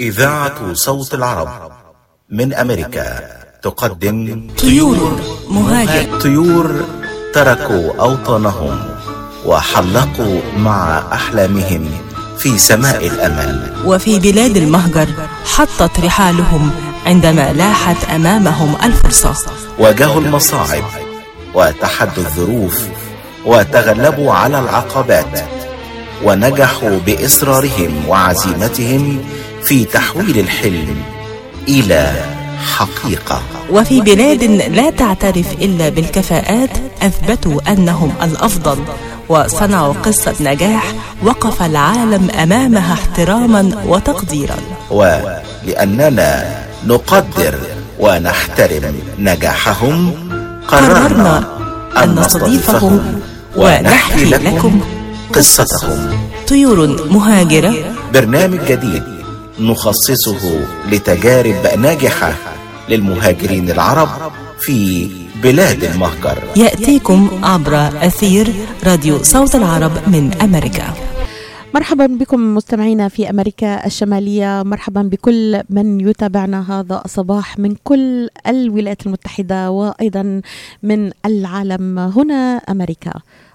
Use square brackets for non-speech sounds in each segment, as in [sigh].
إذاعة صوت العرب من أمريكا. تقدم. طيور مهاجر. طيور تركوا أوطانهم وحلقوا مع أحلامهم في سماء الأمل وفي بلاد المهجر حطت رحالهم عندما لاحت أمامهم الفرصة. واجهوا المصاعب وتحدوا الظروف وتغلبوا على العقبات ونجحوا بإصرارهم وعزيمتهم في تحويل الحلم إلى حقيقة. وفي بلاد لا تعترف إلا بالكفاءات أثبتوا أنهم الأفضل. وصنعوا قصة نجاح وقف العالم أمامها احتراما وتقديرا. ولأننا نقدر ونحترم نجاحهم قررنا أن نستضيفهم ونحكي لكم قصتهم. طيور مهاجرة. برنامج جديد. نخصصه لتجارب ناجحة للمهاجرين العرب في بلاد المهجر. يأتيكم عبر أثير راديو صوت العرب من أمريكا. مرحبا بكم مستمعينا في أمريكا الشمالية. مرحبا بكل من يتابعنا هذا الصباح من كل الولايات المتحدة وأيضا من العالم. هنا أمريكا.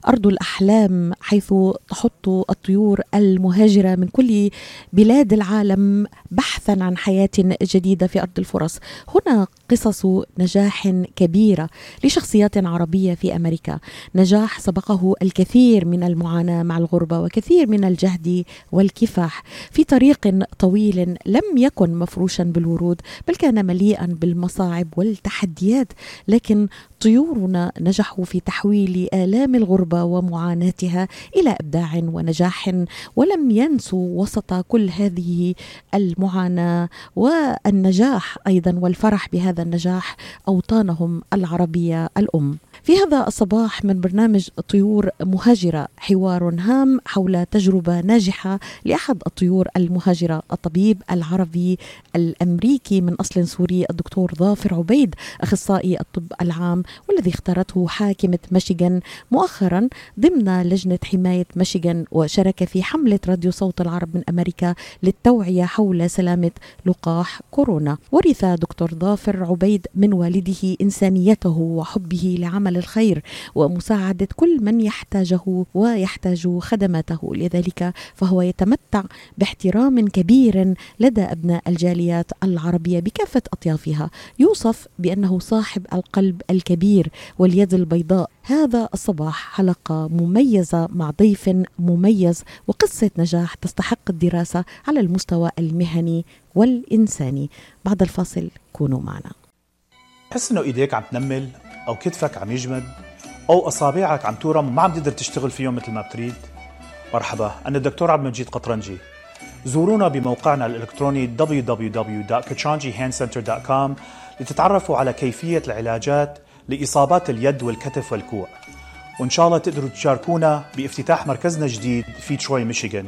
أرض الأحلام حيث تحط الطيور المهاجرة من كل بلاد العالم بحثا عن حياة جديدة في أرض الفرص. هنا قصص نجاح كبيرة لشخصيات عربية في أمريكا. نجاح سبقه الكثير من المعاناة مع الغربة وكثير من الجهد والكفاح. في طريق طويل لم يكن مفروشا بالورود بل كان مليئا بالمصاعب والتحديات لكن طيورنا نجحوا في تحويل آلام الغربة ومعاناتها إلى إبداع ونجاح ولم ينسوا وسط كل هذه المعاناة. والنجاح أيضا والفرح بهذا النجاح أوطانهم العربية الأم. في هذا الصباح من برنامج طيور مهاجرة حوار هام حول تجربة ناجحة لأحد الطيور المهاجرة الطبيب العربي الأمريكي من أصل سوري الدكتور ظافر عبيد أخصائي الطب العام والذي اختارته حاكمة ميشيغان مؤخرا ضمن لجنة حماية ميشيغان وشارك في حملة راديو صوت العرب من أمريكا للتوعية حول سلامة لقاح كورونا. ورث دكتور ظافر عبيد من والده إنسانيته وحبه لعمل الخير ومساعدة كل من يحتاجه ويحتاج خدماته. لذلك فهو يتمتع باحترام كبير لدى أبناء الجاليات العربية بكافة أطيافها. يوصف بأنه صاحب القلب الكبير واليد البيضاء. هذا الصباح حلقة مميزة مع ضيف مميز وقصة نجاح تستحق الدراسة على المستوى المهني والإنساني. بعد الفاصل كونوا معنا. تحس إنه إيديك عم تنمل؟ أو كتفك عم يجمد أو أصابعك عم تورم وما عم تقدر تشتغل فيهم مثل ما بتريد. مرحبا أنا الدكتور عبد المجيد قطرنجي. زورونا بموقعنا الإلكتروني www.kachanjihandcenter.com لتتعرفوا على كيفية العلاجات لإصابات اليد والكتف والكوع. وإن شاء الله تقدروا تشاركونا بافتتاح مركزنا الجديد في تروي ميشيغان.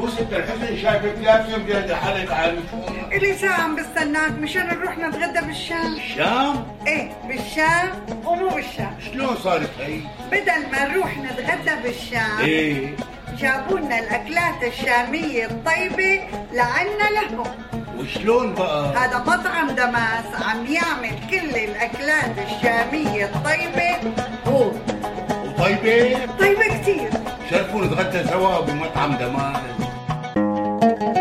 يوسف الحسن شايفك لابسه بيد حالك عن إلي ساعة عم بستناك مشان نروح نتغدى بالشام. الشام إيه بالشام ومو بالشام. شلون صارت هي؟ بدل ما نروح نتغدى بالشام إيه. جابوا لنا الأكلات الشامية الطيبة لعنا لهم. وشلون بقى؟ هذا مطعم دماس عم يعمل كل الأكلات الشامية الطيبة. هو وطيبة؟ طيبة كتير. شرفوا نتغدى سوا بمطعم دماس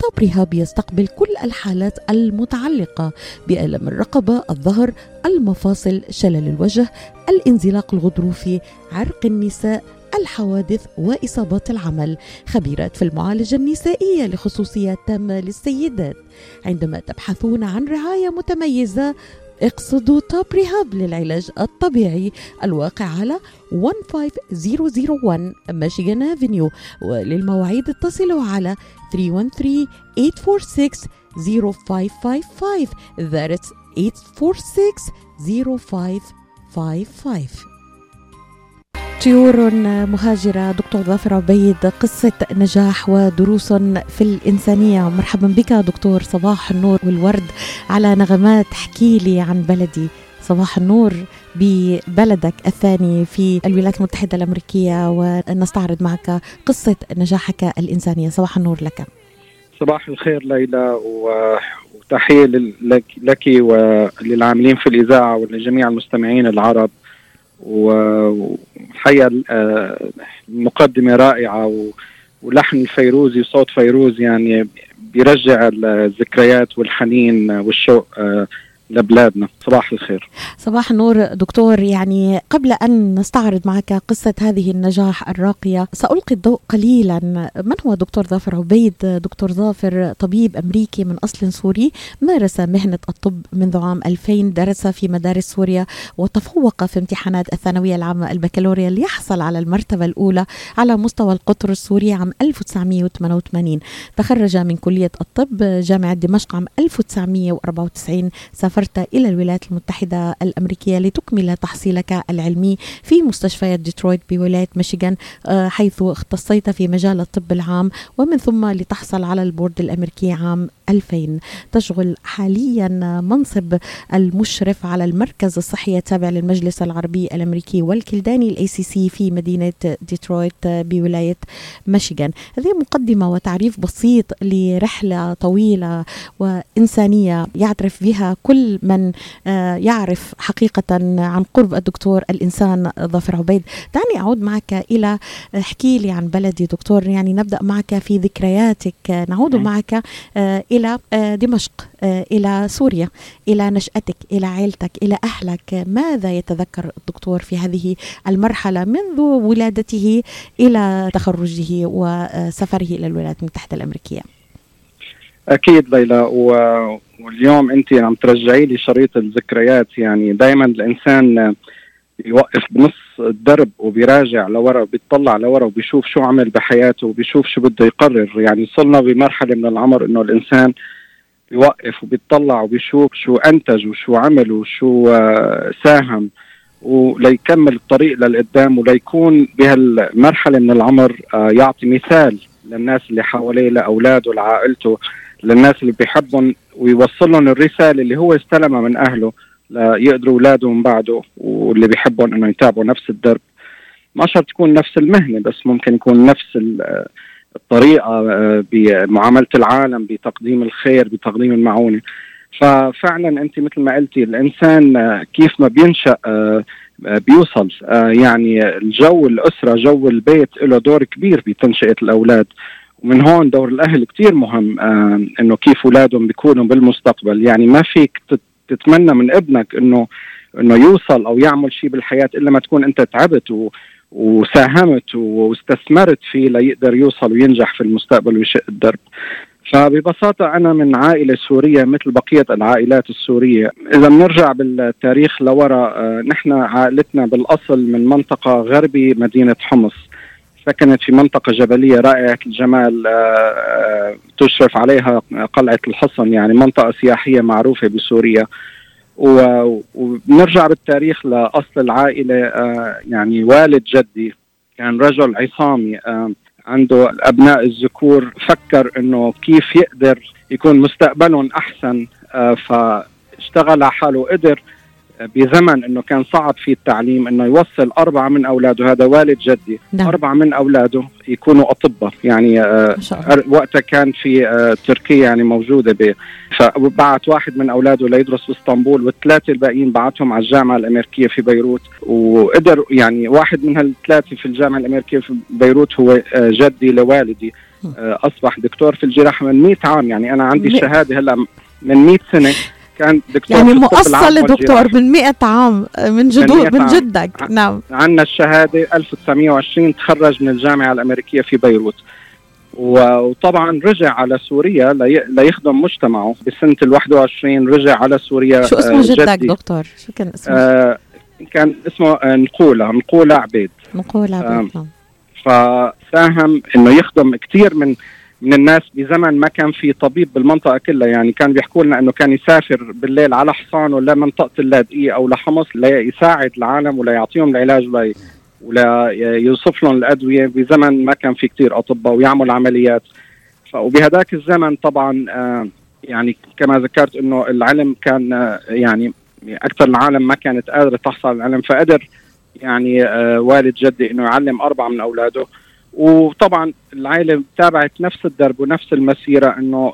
طب رهاب يستقبل كل الحالات المتعلقة بألم الرقبة، الظهر، المفاصل، شلل الوجه، الانزلاق الغضروفي، عرق النساء، الحوادث وإصابات العمل. خبيرات في المعالجة النسائية لخصوصيات تامه للسيدات. عندما تبحثون عن رعاية متميزة اقصدوا توب ريهاب للعلاج الطبيعي الواقع على 15001 ميشيغان افنيو وللمواعيد اتصلوا على 313 846 0555 that's 846 0555 طيور مهاجرة دكتور ظافر عبيد قصة نجاح ودروس في الإنسانية. مرحبا بك دكتور صباح النور والورد على نغمات. احكي لي عن بلدي. صباح النور ببلدك الثاني في الولايات المتحدة الأمريكية ونستعرض معك قصة نجاحك الإنسانية. صباح النور لك. صباح الخير ليلى وتحية لك, وللعاملين في الإذاعة ولجميع المستمعين العرب والحقيقة المقدمة رائعة ولحن الفيروزي وصوت فيروز يعني بيرجع الذكريات والحنين والشوق لبلادنا. صباح الخير. صباح النور دكتور. يعني قبل أن نستعرض معك قصة هذه النجاح الراقية سألقي الضوء قليلا. من هو دكتور ظافر عبيد؟ دكتور ظافر طبيب أمريكي من أصل سوري مارس مهنة الطب منذ عام 2000 درس في مدارس سوريا وتفوق في امتحانات الثانوية العامة البكالوريا ليحصل على المرتبة الأولى على مستوى القطر السوري عام 1988 تخرج من كلية الطب جامعة دمشق عام 1994 سافر سافرت إلى الولايات المتحدة الأمريكية لتكمل تحصيلك العلمي في مستشفيات ديترويت بولاية ميشيغان آه، حيث اختصيت في مجال الطب العام ومن ثم لتحصل على البورد الأمريكي عام 2000 تشغل حاليا منصب المشرف على المركز الصحي التابع للمجلس العربي الأمريكي والكلداني ال ACC في مدينة ديترويت بولاية ميشيغان. هذه مقدمة وتعريف بسيط لرحلة طويلة وإنسانية يعترف بها كل من آه، يعرف حقيقة عن قرب الدكتور الإنسان ظافر عبيد. دعني أعود معك إلى احكي لي عن بلدي دكتور. يعني نبدأ معك في ذكرياتك. نعود نعم. معك آه، إلى آه، دمشق إلى سوريا إلى نشأتك إلى عائلتك إلى أهلك. ماذا يتذكر الدكتور في هذه المرحلة منذ ولادته إلى تخرجه وسفره إلى الولايات المتحدة الأمريكية؟ أكيد ليلى و... واليوم انت عم ترجعي لي شريط الذكريات يعني دائما الإنسان يوقف بنص الدرب وبيراجع لورا وبيطلع لورا وبيشوف شو عمل بحياته وبيشوف شو بده يقرر. يعني وصلنا بمرحلة من العمر إنه الإنسان بيوقف وبيطلع وبيشوف شو أنتج وشو عمل وشو آه، ساهم وليكمل الطريق للقدام وليكون بهالمرحلة من العمر آه، يعطي مثال للناس اللي حواليه لأولاده لعائلته للناس اللي بيحبهم ويوصل لهم الرساله اللي هو استلمها من أهله ليقدروا اولاده من بعده واللي بيحبهم إنه يتابعوا نفس الدرب. ما شرط تكون نفس المهنة بس ممكن يكون نفس الطريقة آه، بمعاملة العالم بتقديم الخير بتقديم المعونة. ففعلا أنت مثل ما قلتي الإنسان آه، كيف ما بينشأ آه، بيوصل يعني الجو الأسرة جو البيت له دور كبير بتنشئة الأولاد. ومن هون دور الأهل كثير مهم آه إنه كيف أولادهم بيكونوا بالمستقبل. يعني ما فيك تتمنى من ابنك إنه إنه يوصل أو يعمل شيء بالحياة إلا ما تكون أنت تعبت و وساهمت واستثمرت فيه ليقدر يوصل وينجح في المستقبل ويشق الدرب. فببساطة أنا من عائلة سورية مثل بقية العائلات السورية. إذا بنرجع بالتاريخ لورا آه، نحن عائلتنا بالأصل من منطقة غربي مدينة حمص. سكنت في منطقة جبلية رائعة الجمال آه، آه، تشرف عليها قلعة الحصن يعني منطقة سياحية معروفة بسوريا. وبنرجع بالتاريخ لأصل العائلة آه، يعني والد جدي كان رجل عصامي عنده الأبناء الذكور فكر أنه كيف يقدر يكون مستقبلهم أحسن ف اشتغل على حاله وقدر بزمن إنه كان صعب فيه التعليم إنه يوصل أربعة من أولاده. هذا والد جدي. نعم. أربعة من أولاده يكونوا أطباء. يعني آه، وقتها كان في آه، تركيا يعني موجودة ب فبعت واحد من أولاده ليدرس في إسطنبول والثلاثة الباقيين بعتهم على الجامعة الأمريكية في بيروت. وقدر يعني واحد من هالثلاثة في الجامعة الأمريكية في بيروت هو آه، جدي لوالدي. آه، أصبح دكتور في الجراحة من 100 عام. يعني أنا عندي مئة. الشهاده هلأ من 100 سنة. كان دكتور يعني مؤصل دكتور. من 100 عام من جدود 100 من عام. جدك نعم عندنا الشهادة 1920 تخرج من الجامعة الأمريكية في بيروت وطبعا رجع على سوريا لي- ليخدم مجتمعه بسنة ال 21 رجع على سوريا شو اسمه آه، جدك جدي. دكتور شو كان اسمه آه كان اسمه آه، نقولة نقولة عبيد نقول آه، نعم. فساهم إنه يخدم كثير من من الناس بزمن ما كان في طبيب بالمنطقة كلها. يعني كان بيحكوا لنا إنه كان يسافر بالليل على حصانه لمنطقه اللاذقيه أو لحمص ليساعد العالم ولا العلاج لي ولا يوصف لهم الأدوية بزمن ما كان في كثير أطباء ويعمل عمليات. وبهذاك الزمن طبعا آه، يعني كما ذكرت إنه العلم كان آه، يعني أكثر العالم ما كانت قادرة تحصل على العلم. فقدر يعني آه، والد جدي إنه يعلم أربعة من أولاده. وطبعا العائلة تابعت نفس الدرب ونفس المسيرة إنه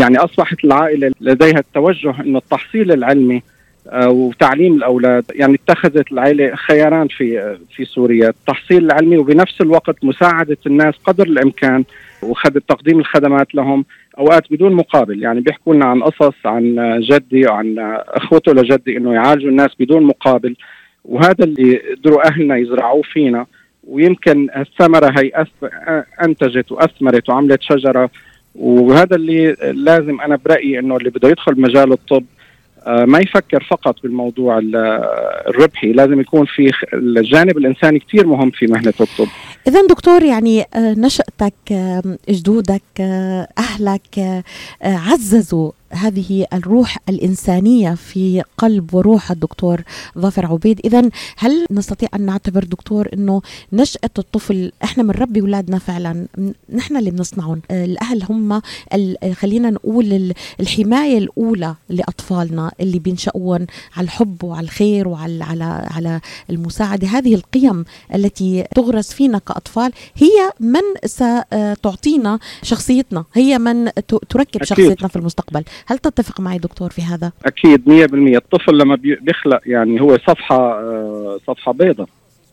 يعني أصبحت العائلة لديها التوجه إنه التحصيل العلمي آه، وتعليم الأولاد يعني اتخذت العائلة خياران في آه، في سوريا. التحصيل العلمي وبنفس الوقت مساعدة الناس قدر الإمكان وخد تقديم الخدمات لهم أوقات بدون مقابل. يعني بيحكوا لنا عن قصص عن آه، جدي وعن أخوته لجدي إنه يعالجوا الناس بدون مقابل. وهذا اللي قدروا أهلنا يزرعوه فينا. ويمكن الثمرة هي أنتجت وأثمرت وعملت شجرة. وهذا اللي لازم أنا برأيي إنه اللي بده يدخل مجال الطب آه، ما يفكر فقط بالموضوع ال- الربحي لازم يكون في الجانب الإنساني كثير مهم في مهنة الطب. إذا دكتور يعني آه، نشأتك جدودك آه، أهلك عززوا هذه الروح الإنسانية في قلب وروح الدكتور ظافر عبيد. إذا هل نستطيع أن نعتبر دكتور أنه نشأة الطفل إحنا بنربي أولادنا فعلا؟ نحن اللي بنصنعهم. الأهل هم خلينا نقول ال- الحماية الأولى لأطفالنا اللي بينشأون على الحب وعلى الخير وعلى على على المساعدة. هذه القيم التي تغرس فينا كأطفال هي من ستعطينا شخصيتنا هي من تركب أكيد. شخصيتنا في المستقبل. هل تتفق معي دكتور في هذا؟ أكيد 100% الطفل لما بي- بيخلق يعني هو صفحة آه، صفحة بيضاء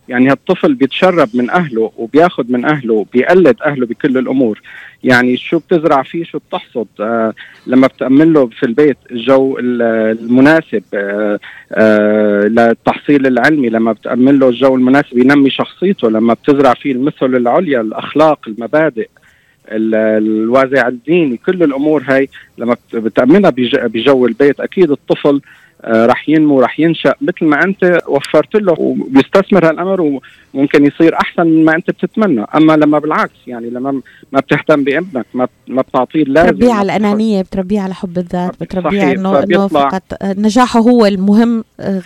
يعني الطفل بيتشرب من أهله وبياخذ من أهله بيقلد أهله بكل الأمور. يعني شو بتزرع فيه شو بتحصد؟ آه لما بتأمن له في البيت الجو ال- المناسب آه آه للتحصيل العلمي لما بتأمن له الجو المناسب ينمي شخصيته. لما بتزرع فيه المثل العليا الأخلاق المبادئ ال- الوازع الديني كل الأمور هاي لما بت- بتأمنها بج- بجو البيت أكيد الطفل آه، رح ينمو رح ينشأ. مثل ما أنت وفرت له وبيستثمر هالأمر وممكن يصير أحسن من ما أنت بتتمنى. أما لما بالعكس يعني لما ما بتهتم بابنك ما ما بتعطيه اللازم. بتربيه على الأنانية بتربيه على حب الذات بتربيه إنه فبيطلع- فقط نجاحه هو المهم آه،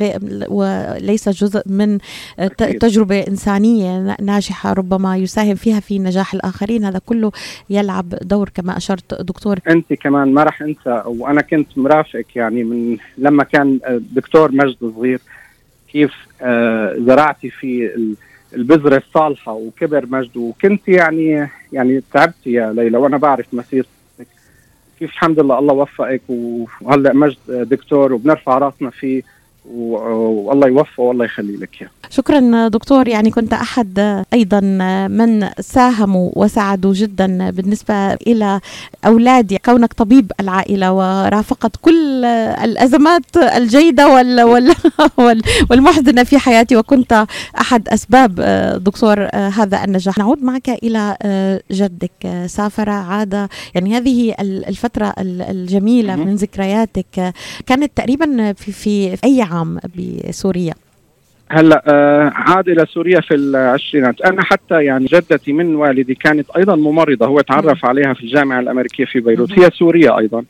وليس جزء من آه، ت- أكيد. تجربة إنسانية ناجحة ربما يساهم فيها في نجاح الآخرين. هذا كله يلعب دور كما أشرت دكتور. أنت كمان ما راح أنسى وأنا كنت مرافقك يعني من لما كان آه، دكتور مجد صغير كيف زرعتي في ال- البذرة الصالحة وكبر مجد وكنت يعني يعني تعبت يا ليلى وأنا بعرف مسيرتك. كيف الحمد لله الله وفقك وهلأ مجد دكتور وبنرفع راسنا فيه والله يوفقه والله يخلي لك إياه. شكرا دكتور يعني كنت أحد أيضا من ساهموا وساعدوا جدا بالنسبة إلى أولادي كونك طبيب العائلة ورافقت كل الأزمات الجيدة وال وال [laughs] وال والمحزنة في حياتي وكنت أحد أسباب دكتور هذا النجاح. نعود معك إلى جدك سافر عاد يعني هذه الفترة الجميلة من ذكرياتك. كانت تقريبا في, في أي عام؟ بسوريا؟ هلا آه عاد إلى سوريا في العشرينات. أنا حتى يعني جدتي من والدي كانت أيضا ممرضة هو تعرف عليها في الجامعة الأمريكية في بيروت. هي سورية أيضا.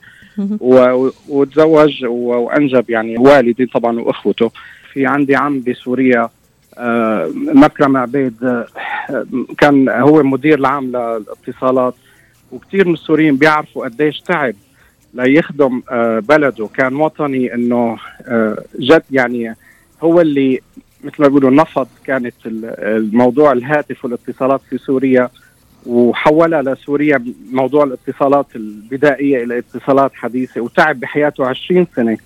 وتزوج وأنجب يعني والدي طبعا وأخوته. في عندي عم بسوريا آه مكرم عبيد آه كان هو مدير العام للاتصالات. وكثير من السوريين بيعرفوا قديش تعب ليخدم آه، بلده. كان وطني إنه آه، جد يعني هو اللي مثل ما بيقولوا نفض كانت ال- الموضوع الهاتف والاتصالات في سوريا وحولها لسوريا موضوع الاتصالات البدائية إلى اتصالات حديثة وتعب بحياته 20 سنة.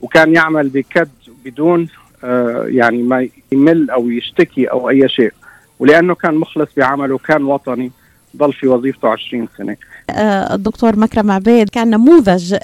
وكان يعمل بكد بدون آه، يعني ما يمل أو يشتكي أو أي شيء. ولأنه كان مخلص بعمله كان وطني ضل في وظيفته 20 سنة. الدكتور مكرم عبيد كان نموذج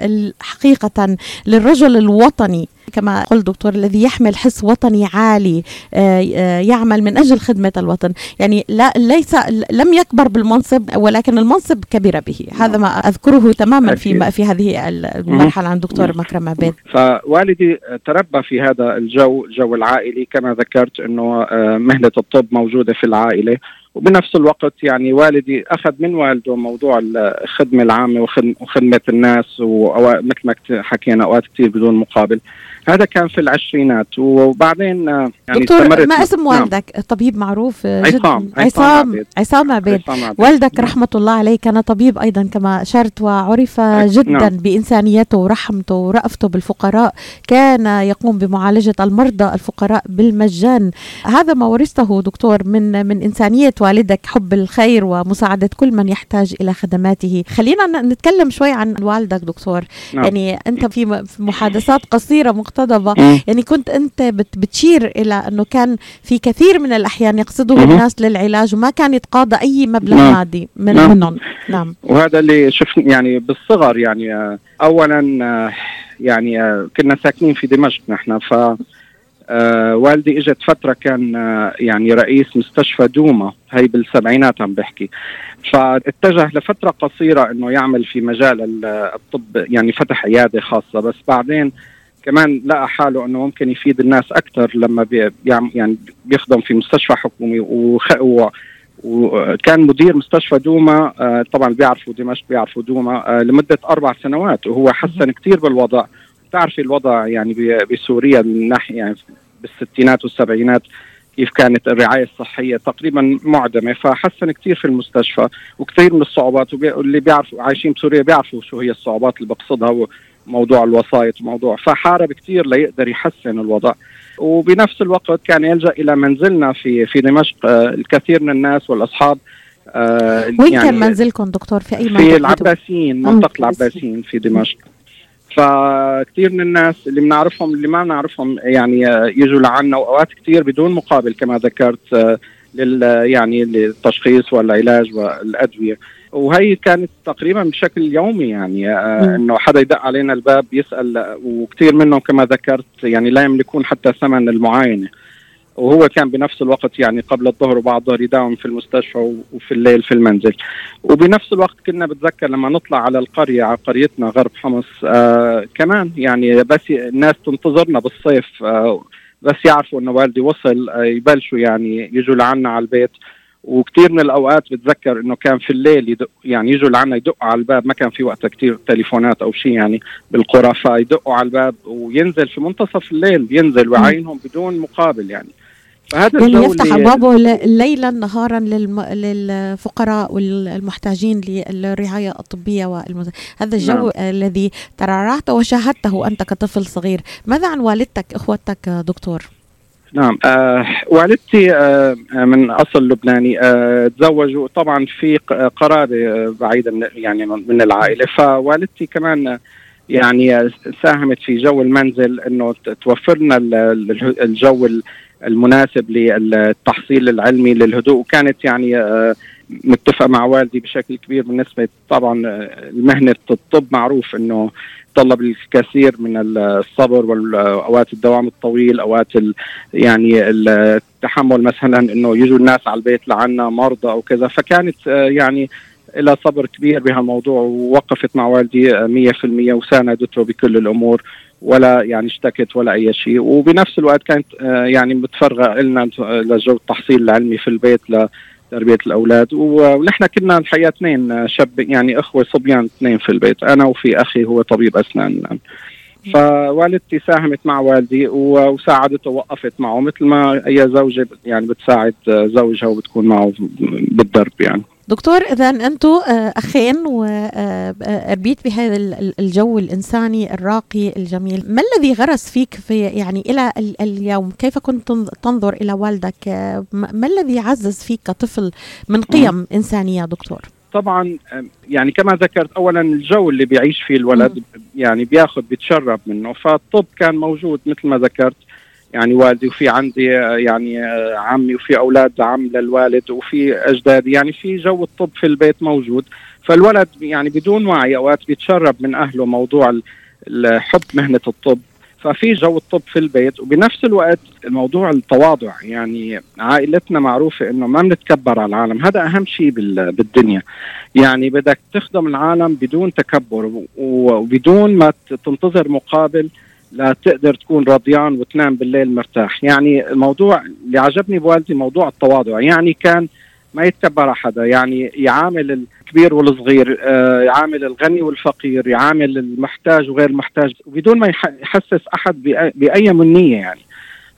حقيقة للرجل الوطني. كما قلت دكتور الذي يحمل حس وطني عالي آه، آه، يعمل من أجل خدمة الوطن. يعني لا ليس لم يكبر بالمنصب ولكن المنصب كبر به. هذا ما أذكره تماما في. في هذه المرحلة عن دكتور مكرم عبيد. فوالدي تربى في هذا الجو جو العائلي. كما ذكرت إنه آه، مهنة الطب موجودة في العائلة. وبنفس الوقت يعني والدي أخذ من والده موضوع الخدمة العامة وخدم- وخدمة الناس ومثل ما حكينا أوقات كثير بدون مقابل. هذا كان في العشرينات وبعدين آه، يعني دكتور استمرت ما اسم نعم. والدك طبيب معروف آه، عصام- عصام عصام عبيد. والدك نعم. رحمة الله عليه كان طبيب أيضا كما أشرت وعرف جدا نعم. بإنسانيته ورحمته ورأفته بالفقراء كان يقوم بمعالجة المرضى الفقراء بالمجان هذا ما ورثته دكتور من من إنسانية والدك حب الخير ومساعدة كل من يحتاج إلى خدماته خلينا نتكلم شوي عن والدك دكتور نعم. يعني أنت في محادثات قصيرة مقتضبة مم. يعني كنت أنت بت- بتشير إلى أنه كان في كثير من الأحيان يقصده مهم. الناس للعلاج وما كان يتقاضى أي مبلغ نعم. مادي من نعم. منهم نعم وهذا اللي شفنا يعني بالصغر يعني اولا يعني كنا ساكنين في دمشق نحن ف آه، والدي إجت فترة كان آه، يعني رئيس مستشفى دوما هي بالسبعينات عم بحكي فاتجه لفترة قصيرة إنه يعمل في مجال ال- الطب يعني فتح عيادة خاصة بس بعدين كمان لقى حاله إنه ممكن يفيد الناس أكثر لما بي بيعم- يعني بيخدم في مستشفى حكومي. وكان مدير مستشفى دوما آه، طبعا بيعرفوا دمشق بيعرفوا دوما آه، لمدة أربع سنوات. وهو حسن كثير بالوضع. بتعرفي الوضع يعني بسوريا من ناحية يعني بالستينات والسبعينات كيف كانت الرعاية الصحية تقريبا معدمة. فحسن كثير في المستشفى وكثير من الصعوبات واللي بيعرفوا عايشين بسوريا بيعرفوا شو هي الصعوبات اللي بقصدها وموضوع الوسائط وموضوع فحارب كثير ليقدر يحسن الوضع. وبنفس الوقت كان يلجأ إلى منزلنا في في دمشق. آه، الكثير من الناس والأصحاب آه، وين يعني كان منزلكم دكتور؟ في أي منطقة؟ في العباسيين العباسيين. العباسيين في دمشق. فكثير من الناس اللي بنعرفهم اللي ما بنعرفهم يعني آه، يجوا لعنا وأوقات كثير بدون مقابل كما ذكرت آه، لل يعني للتشخيص والعلاج والأدوية. وهي كانت تقريبا بشكل يومي يعني آه،. إنه حدا يدق علينا الباب يسأل وكثير منهم كما ذكرت يعني لا يملكون حتى ثمن المعاينة. وهو كان بنفس الوقت يعني قبل الظهر وبعد الظهر يداوم في المستشفى وفي الليل في المنزل. وبنفس الوقت كنا بتذكر لما نطلع على القرية على قريتنا غرب حمص آه كمان يعني بس الناس تنتظرنا بالصيف آه بس يعرفوا إنه والدي وصل آه يبلشوا يعني يجوا لعنا على البيت. وكثير من الأوقات بتذكر إنه كان في الليل يدق يعني يجوا لعنا يدقوا على الباب ما كان في وقتها كثير تليفونات أو شيء يعني بالقرى فيدقوا على الباب وينزل في منتصف الليل ينزل ويعينهم بدون مقابل يعني. فهذا يعني يفتح اللي- أبوابه ل- ليلا نهارا للم... للفقراء والمحتاجين للرعاية الطبية والمز... هذا الجو نعم. الذي ترعرعته وشاهدته أنت كطفل صغير. ماذا عن والدتك إخوتك دكتور؟ نعم. آه والدتي آه آه، من أصل لبناني آه تزوجوا طبعا في قرابة آه، بعيده من يعني من العائلة. فوالدتي كمان آه، يعني ساهمت في جو المنزل إنه توفر لنا ال- ال- الجو ال- المناسب للتحصيل العلمي للهدوء. وكانت يعني آه، متفقه مع والدي بشكل كبير بالنسبة طبعا آه، مهنه الطب معروف إنه تطلب الكثير من الصبر واوقات الدوام الطويل أوقات ال يعني التحمل مثلا إنه يجوا الناس على البيت لعنا مرضى أو كذا. فكانت آه، يعني لها صبر كبير بهالموضوع ووقفت مع والدي آه، 100% وساندته بكل الأمور ولا يعني اشتكت ولا أي شيء. وبنفس الوقت كانت آه، يعني متفرغة لنا لجو التحصيل العلمي في البيت لتربيه الأولاد. و- ونحن كنا الحقيقة اثنين شاب يعني إخوة صبيان اثنين في البيت أنا وفي أخي هو طبيب أسنان. الان فوالدتي ساهمت مع والدي وساعدته ووقفت معه مثل ما أي زوجة يعني بتساعد زوجها وبتكون معه بالدرب يعني. دكتور إذا أنتم آه، أخين وربيت بهذا ال- ال- الجو الإنساني الراقي الجميل. ما الذي غرس فيك في يعني إلى ال- اليوم؟ كيف كنت تنظ- تنظر إلى والدك؟ آه، ما الذي عزز فيك كطفل من قيم إنسانية دكتور؟ طبعا يعني كما ذكرت اولا الجو اللي بيعيش فيه الولد يعني بياخذ بيتشرب منه فالطب كان موجود مثل ما ذكرت. يعني والدي وفي عندي آه، يعني آه، عمي وفي أولاد عم للوالد وفي اجدادي يعني في جو الطب في البيت موجود. فالولد يعني بدون وعي أوقات بيتشرب من أهله موضوع الحب مهنة الطب. ففي جو الطب في البيت وبنفس الوقت موضوع التواضع يعني عائلتنا معروفة إنه ما بنتكبر على العالم. هذا أهم شيء بال- بالدنيا. يعني بدك تخدم العالم بدون تكبر وبدون ما تنتظر مقابل لا تقدر تكون رضيان وتنام بالليل مرتاح. يعني الموضوع اللي عجبني بوالدي موضوع التواضع. يعني كان ما يتكبر على حدا يعني يعامل الكبير والصغير آه، يعامل الغني والفقير يعامل المحتاج وغير المحتاج وبدون ما يح- يحسس أحد بأ- بأي منية يعني.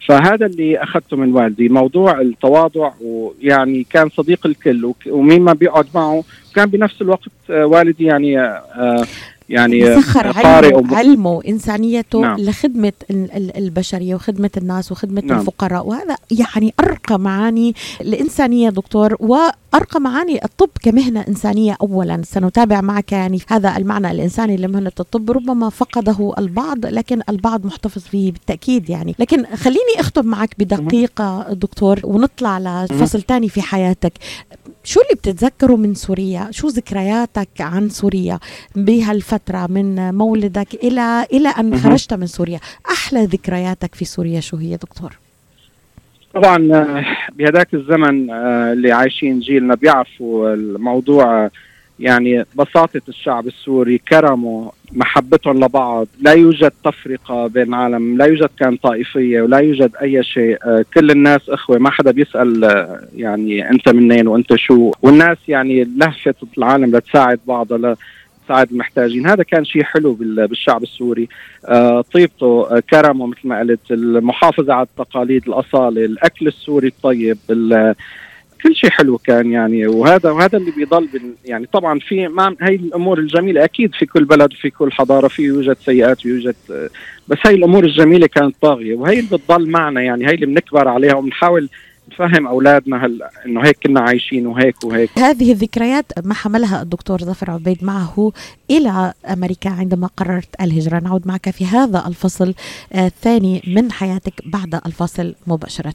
فهذا اللي أخذته من والدي موضوع التواضع. ويعني كان صديق الكل ومين ما بيقعد معه. كان بنفس الوقت آه، والدي يعني آه، يعني سخر علمه, علمه وإنسانيته نعم. لخدمة ال- ال- البشرية وخدمة الناس وخدمة نعم. الفقراء. وهذا يعني أرقى معاني الإنسانية دكتور وأرقى معاني الطب كمهنة إنسانية أولا. سنتابع معك يعني هذا المعنى الإنساني لمهنة الطب. ربما فقده البعض لكن البعض محتفظ به بالتأكيد يعني. لكن خليني أخطب معك بدقيقة دكتور ونطلع لفصل تاني في حياتك. شو اللي بتتذكره من سوريا؟ شو ذكرياتك عن سوريا بهالفترة من مولدك إلى إلى أن مهم. خرجت من سوريا. أحلى ذكرياتك في سوريا شو هي دكتور؟ طبعا آه، بهذاك الزمن آه، اللي عايشين جيلنا بيعرفوا الموضوع آه، يعني بساطة الشعب السوري كرمه محبتهم لبعض. لا يوجد تفرقة بين العالم لا يوجد كان طائفية ولا يوجد أي شيء. كل الناس إخوة ما حدا بيسأل يعني أنت منين وأنت شو. والناس يعني لهفة العالم لتساعد بعضها تساعد المحتاجين. هذا كان شيء حلو بال- بالشعب السوري. آه، طيبته آه، كرمه مثل ما قلت المحافظة على التقاليد الأصالة الأكل السوري الطيب ال- كل شيء حلو كان يعني. وهذا وهذا اللي بيضل يعني طبعا في مع هي الأمور الجميلة أكيد في كل بلد وفي كل حضارة في يوجد سيئات ويوجد بس هي الأمور الجميلة كانت طاغية. وهي اللي بتضل معنا يعني هي اللي بنكبر عليها وبنحاول نفهم أولادنا هل إنه هيك كنا عايشين وهيك وهيك. هذه الذكريات ما حملها الدكتور ظفر عبيد معه إلى أمريكا عندما قررت الهجرة. نعود معك في هذا الفصل آه، الثاني من حياتك بعد الفاصل مباشرة.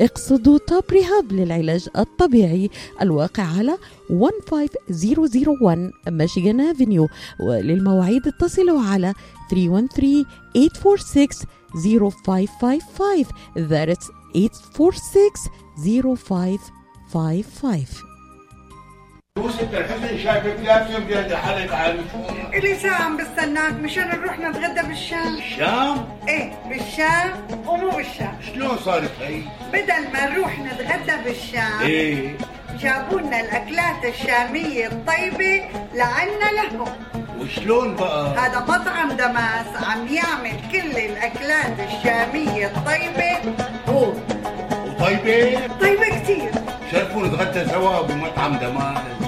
اقصدوا توب ريهاب للعلاج الطبيعي الواقع على 15001 ميشيغان افنيو وللمواعيد اتصلوا على 313-846-0555 That's 846-0555 يوسف الحسن شايفك لابسه بيد حالك على الفون إلي ساعة عم بستناك مشان نروح نتغدى بالشام. الشام إيه بالشام. ومو بالشام. شلون صارت هي؟ بدل ما نروح نتغدى بالشام إيه. جابوا لنا الأكلات الشامية الطيبة لعنا لهم. وشلون بقى؟ هذا مطعم دماس عم يعمل كل الأكلات الشامية الطيبة. هو وطيبة؟ طيبة كتير شرفوا نتغدى سوا بمطعم دماس.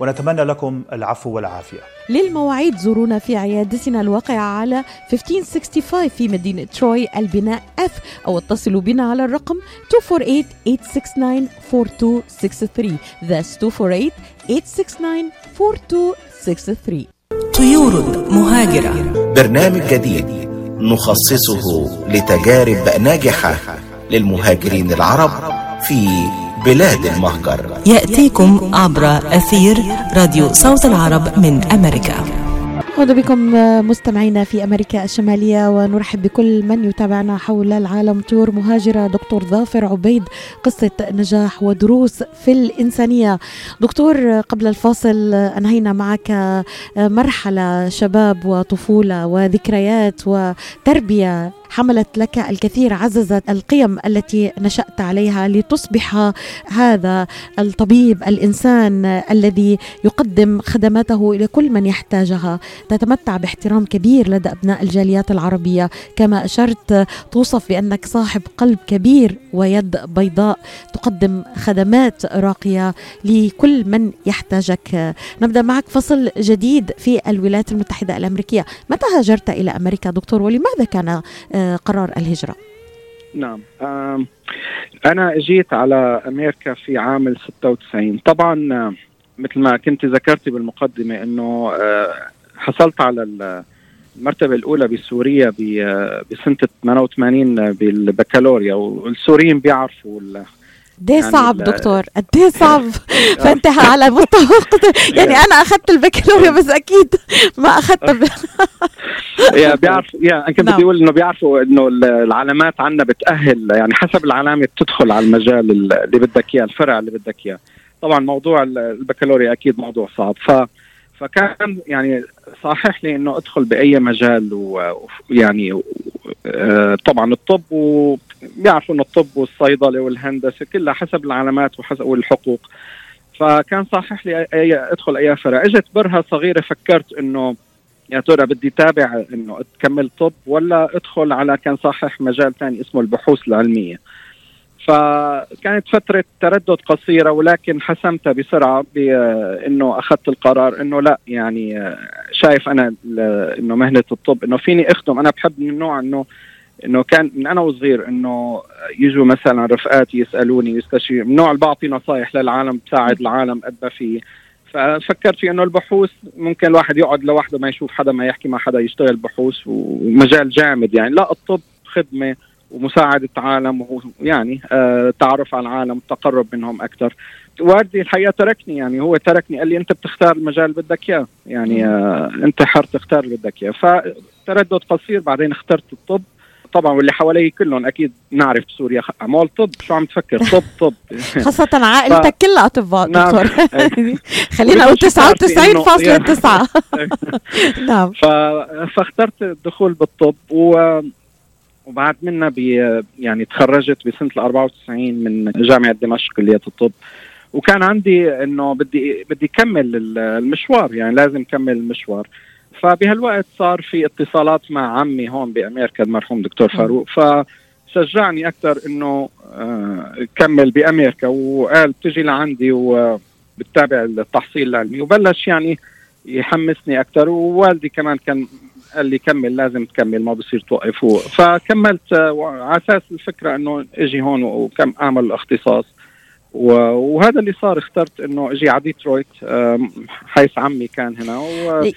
ونتمنى لكم العفو والعافية. للمواعيد زورونا في عيادتنا الواقعة على 1565 في مدينة تروي البناء F أو اتصلوا بنا على الرقم 248-869-4263 That's 248-869-4263 طيور مهاجرة. برنامج جديد نخصصه لتجارب ناجحة للمهاجرين العرب. في بلاد المهجر. يأتيكم عبر أثير راديو صوت العرب من أمريكا. أهلا بكم مستمعينا في أمريكا الشمالية ونرحب بكل من يتابعنا حول العالم. تور مهاجرة دكتور ظافر عبيد قصة نجاح ودروس في الإنسانية. دكتور قبل الفاصل أنهينا معك مرحلة شباب وطفولة وذكريات وتربية. حملت لك الكثير عززت القيم التي نشأت عليها لتصبح هذا الطبيب الإنسان الذي يقدم خدماته إلى كل من يحتاجها. تتمتع باحترام كبير لدى أبناء الجاليات العربية. كما أشرت توصف بأنك صاحب قلب كبير ويد بيضاء. تقدم خدمات راقية لكل من يحتاجك. نبدأ معك فصل جديد في الولايات المتحدة الأمريكية. متى هاجرت إلى أمريكا دكتور؟ ولماذا كان قرار الهجرة. نعم. أنا جيت على أمريكا في عام 96 طبعا مثل ما كنت ذكرتي بالمقدمة أنه حصلت على المرتبة الأولى بسوريا بسنة 88 بالبكالوريا والسوريين بيعرفوا قد يعني صعب دكتور. قد صعب. [laughs] فأنت على مستوى يعني أنا أخذت البكالوريا بس أكيد ما أخذت يا [laughs] بيعرف يا أنا كنت بدي أقول إنه بيعرفوا إنه العلامات عندنا بتأهل يعني حسب العلامة بتدخل على المجال اللي بدك إياه الفرع اللي بدك إياه. طبعا موضوع البكالوريا أكيد موضوع صعب. ف فكان يعني صحح لي إنه أدخل بأي مجال ويعني طبعا الطب وبيعرفوا انه الطب والصيدلة والهندسة كلها حسب العلامات وحسب والحقوق. فكان صحح لي أي أدخل أي فرع. إجت برهة صغيرة فكرت إنه يا ترى بدي تابع إنه أكمل طب ولا أدخل على كان صحح مجال ثاني اسمه البحوث العلمية. فكانت فترة تردد قصيرة ولكن حسمتها بسرعة بأنه أخذت القرار أنه لا يعني شايف أنا أنه مهنة الطب أنه فيني أخدم. أنا بحب من النوع أنه إنه كان من أنا وصغير إنه يجوا مثلا رفقاتي يسألوني يستشير من نوع بعطي نصائح للعالم بساعد العالم قد ما في ففكرت في إنه البحوث ممكن الواحد يقعد لوحده ما يشوف حدا ما يحكي مع حدا يشتغل بحوث ومجال جامد يعني. لا الطب خدمة ومساعدة عالم ويعني آه تعرف على العالم والتقرب منهم أكثر. والدي الحقيقة تركني يعني هو تركني. قال لي أنت بتختار المجال اللي بدك إياه. يعني آه أنت حر تختار اللي بدك إياه. فتردد قصير بعدين اخترت الطب. طبعا واللي حوالي كلهم أكيد نعرف بسوريا اعمال طب؟ شو عم تفكر؟ طب طب. [laughs] خاصة عائلتك ف... كلها أطباء دكتور. [laughs] خلينا نقول 99.9 [laughs] نعم. ف... فاخترت الدخول بالطب. و وبعد منها بي يعني تخرجت بسنة ال 94 من جامعة دمشق كليه الطب. وكان عندي إنه بدي بدي كمل المشوار يعني لازم كمل المشوار. فبهالوقت صار في اتصالات مع عمي هون بأمريكا المرحوم دكتور فاروق. فشجعني أكثر إنه كمل بأمريكا. وقال بتجي لعندي وبتتابع التحصيل العلمي. وبلش يعني يحمسني أكثر ووالدي كمان كان قال لي كمل لازم تكمل ما بصير توقف. فكملت على أساس الفكرة إنه إجي هون وكم أعمل اختصاص. وهذا اللي صار اخترت إنه أجي على ديترويت حيث عمي كان هنا و...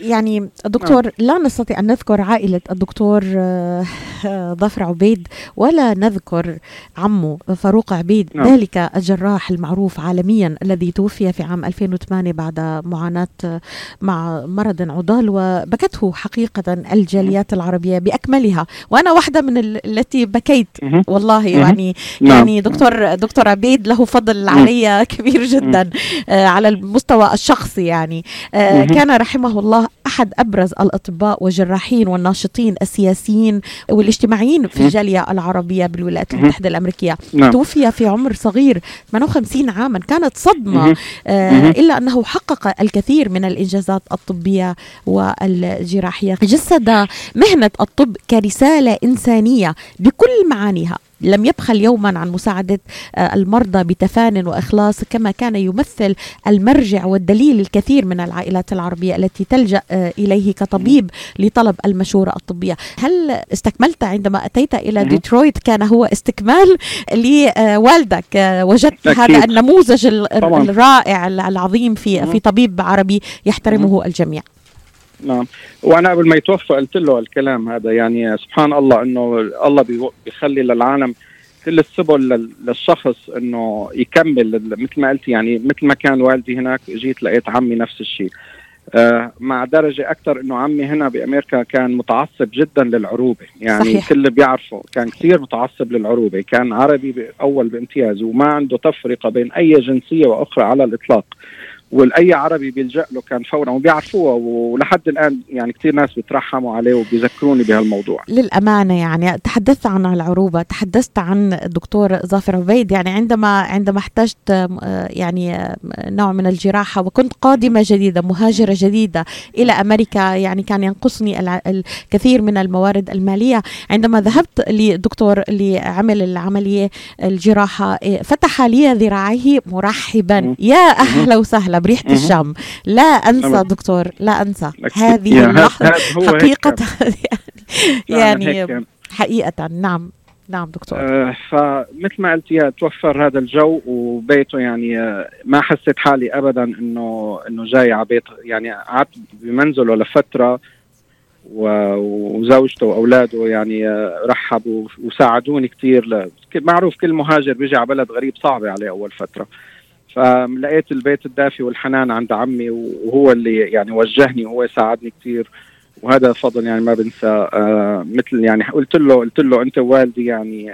يعني الدكتور لا نستطيع أن نذكر عائلة الدكتور آه، آه، ظفر عبيد ولا نذكر عمه فاروق عبيد نعم. ذلك الجراح المعروف عالميا الذي توفي في عام 2008 بعد معاناة آه، مع مرض عضال وبكته حقيقة الجاليات العربية بأكملها وأنا واحدة من ال- التي بكيت. والله. يعني نعم. يعني دكتور دكتور عبيد له فضل علي كبير جدا آه، على المستوى الشخصي يعني آه،. كان رحمه الله أحد أبرز الأطباء والجراحين والناشطين السياسيين والاجتماعيين في مهم. الجالية العربية بالولايات مهم. المتحدة الأمريكية نعم توفي في عمر صغير 58 عاما كانت صدمة مهم. آه. إلا أنه حقق الكثير من الإنجازات الطبية والجراحية جسد مهنة الطب كرسالة إنسانية بكل معانيها لم يبخل يوما عن مساعدة آه، المرضى بتفان وإخلاص كما كان يمثل المرجع والدليل الكثير من العائلات العربية التي تلجأ آه، إليه كطبيب لطلب المشورة الطبية هل استكملت عندما أتيت إلى. ديترويت كان هو استكمال لوالدك آه، وجدت أكيد. هذا النموذج. الرائع العظيم في. في طبيب عربي يحترمه الجميع نعم. وأنا قبل ما يتوفى قلت له الكلام هذا يعني سبحان الله إنه الله بيخلي للعالم كل السبل لل- للشخص إنه يكمل مثل ما قلت يعني مثل ما كان والدي هناك جيت لقيت عمي نفس الشيء. آه مع درجة أكثر إنه عمي هنا بأمريكا كان متعصب جدا للعروبة. يعني صحيح. كل اللي بيعرفه كان كثير متعصب للعروبة. كان عربي أول بامتياز وما عنده تفرقة بين أي جنسية وأخرى على الإطلاق. والأي عربي بيلجأ له كان فورا وبيعرفوه ولحد الآن يعني كثير ناس بيترحموا عليه وبيذكروني بهالموضوع. للأمانة يعني تحدثت عن العروبة تحدثت عن الدكتور ظافر عبيد يعني عندما عندما احتجت يعني نوع من الجراحة وكنت قادمة جديدة مهاجرة جديدة إلى أمريكا يعني كان ينقصني الكثير من الموارد المالية. عندما ذهبت للدكتور اللي عمل العملية الجراحة آه، فتح لي ذراعيه مرحبا. يا أهلا وسهلا. بريحة مم. الشام لا أنسى أبداً. دكتور لا أنسى أكيد. هذه حقيقة [laughs] كان. يعني, يعني كان. حقيقة نعم نعم دكتور آه فمثل ما قلت يا توفر هذا الجو وبيته يعني آه ما حسيت حالي ابدا إنه إنه جاي على بيت يعني قعدت بمنزله لفترة وزوجته وأولاده يعني آه رحبوا وساعدوني كثير. معروف كل مهاجر بيجي على بلد غريب صعبة عليه أول فترة فلقيت البيت الدافي والحنان عند عمي وهو اللي يعني وجهني وهو ساعدني كثير وهذا فضل يعني ما بنسى. آه مثل يعني قلت له قلت له أنت والدي يعني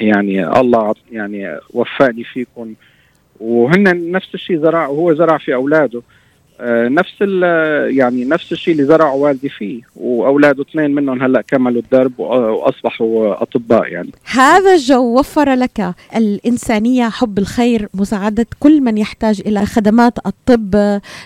يعني الله يعني وفقني فيكم. وهن نفس الشيء زرع وهو زرع في أولاده. نفس ال- يعني نفس الشيء اللي زرعه والدي فيه وأولاده اثنين منهم هلأ كملوا الدرب وأ- وأصبحوا أطباء يعني. هذا الجو وفر لك الإنسانية حب الخير مساعدة كل من يحتاج إلى خدمات الطب.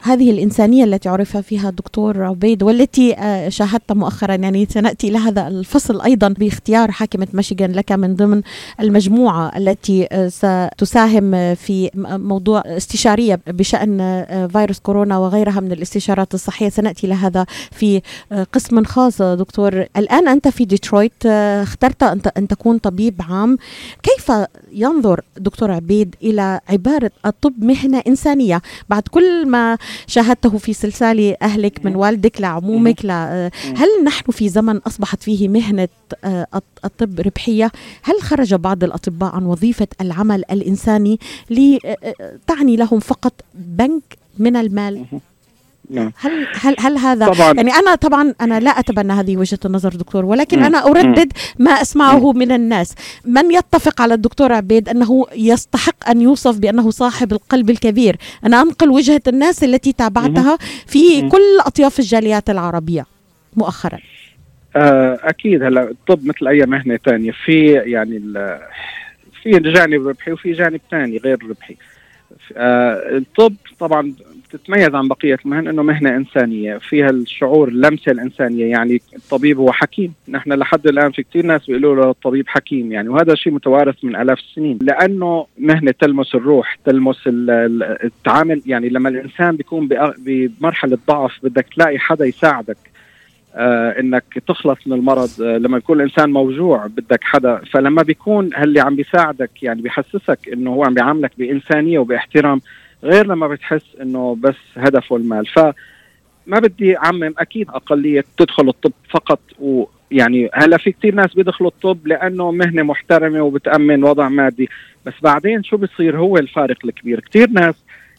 هذه الإنسانية التي عرف فيها الدكتور عبيد والتي آه، شاهدت مؤخرا يعني سنأتي إلى هذا الفصل أيضا باختيار حاكمة ميشيغان لك من ضمن المجموعة التي آه، ستساهم في موضوع استشارية بشأن آه، فيروس كورونا وغيرها من الاستشارات الصحية. سنأتي إلى هذا في آه، قسم خاص. دكتور الآن أنت في ديترويت آه، اخترت أن تكون طبيب عام. كيف ينظر دكتور عبيد إلى عبارة الطب مهنة إنسانية؟ بعد كل ما شاهدته في سلسال أهلك من والدك لعمومك. آه، هل نحن في زمن أصبحت فيه مهنة الط- الطب ربحية؟ هل خرج بعض الأطباء عن وظيفة العمل الإنساني لتعني لهم فقط بنك من المال. نعم. هل هل هل هذا طبعا. يعني أنا طبعا أنا لا أتبنى هذه وجهة النظر دكتور ولكن. أنا أردد ما أسمعه من الناس. من يتفق على الدكتور عبيد أنه يستحق أن يوصف بأنه صاحب القلب الكبير؟ أنا أنقل وجهة الناس التي تابعتها في. كل أطياف الجاليات العربية مؤخرا. آه، أكيد هلا الطب مثل أي مهنة تانية في يعني ال- في جانب ربحي وفي جانب ثاني غير ربحي. آه، الطب طبعا بتتميز عن بقية المهن إنه مهنة إنسانية. فيها الشعور اللمسة الإنسانية. يعني الطبيب هو حكيم. نحن لحد الآن في كثير ناس بيقولوا له الطبيب حكيم. يعني وهذا شيء متوارث من آلاف السنين. لأنه مهنة تلمس الروح تلمس ال- ال- التعامل. يعني لما الإنسان بيكون بمرحلة ضعف بدك تلاقي حدا يساعدك. إنك تخلص من المرض آه لما يكون الإنسان موجوع بدك حدا. فلما بيكون اللي عم بيساعدك يعني بيحسسك إنه هو عم بيعاملك بإنسانية وبإحترام غير لما بتحس إنه بس هدفه المال. ف ما بدي أعمم أكيد أقلية تدخل الطب فقط ويعني هلأ في كثير ناس بيدخلوا الطب لأنه مهنة محترمة وبتأمن وضع مادي. بس بعدين شو بصير هو الفارق الكبير. كثير ناس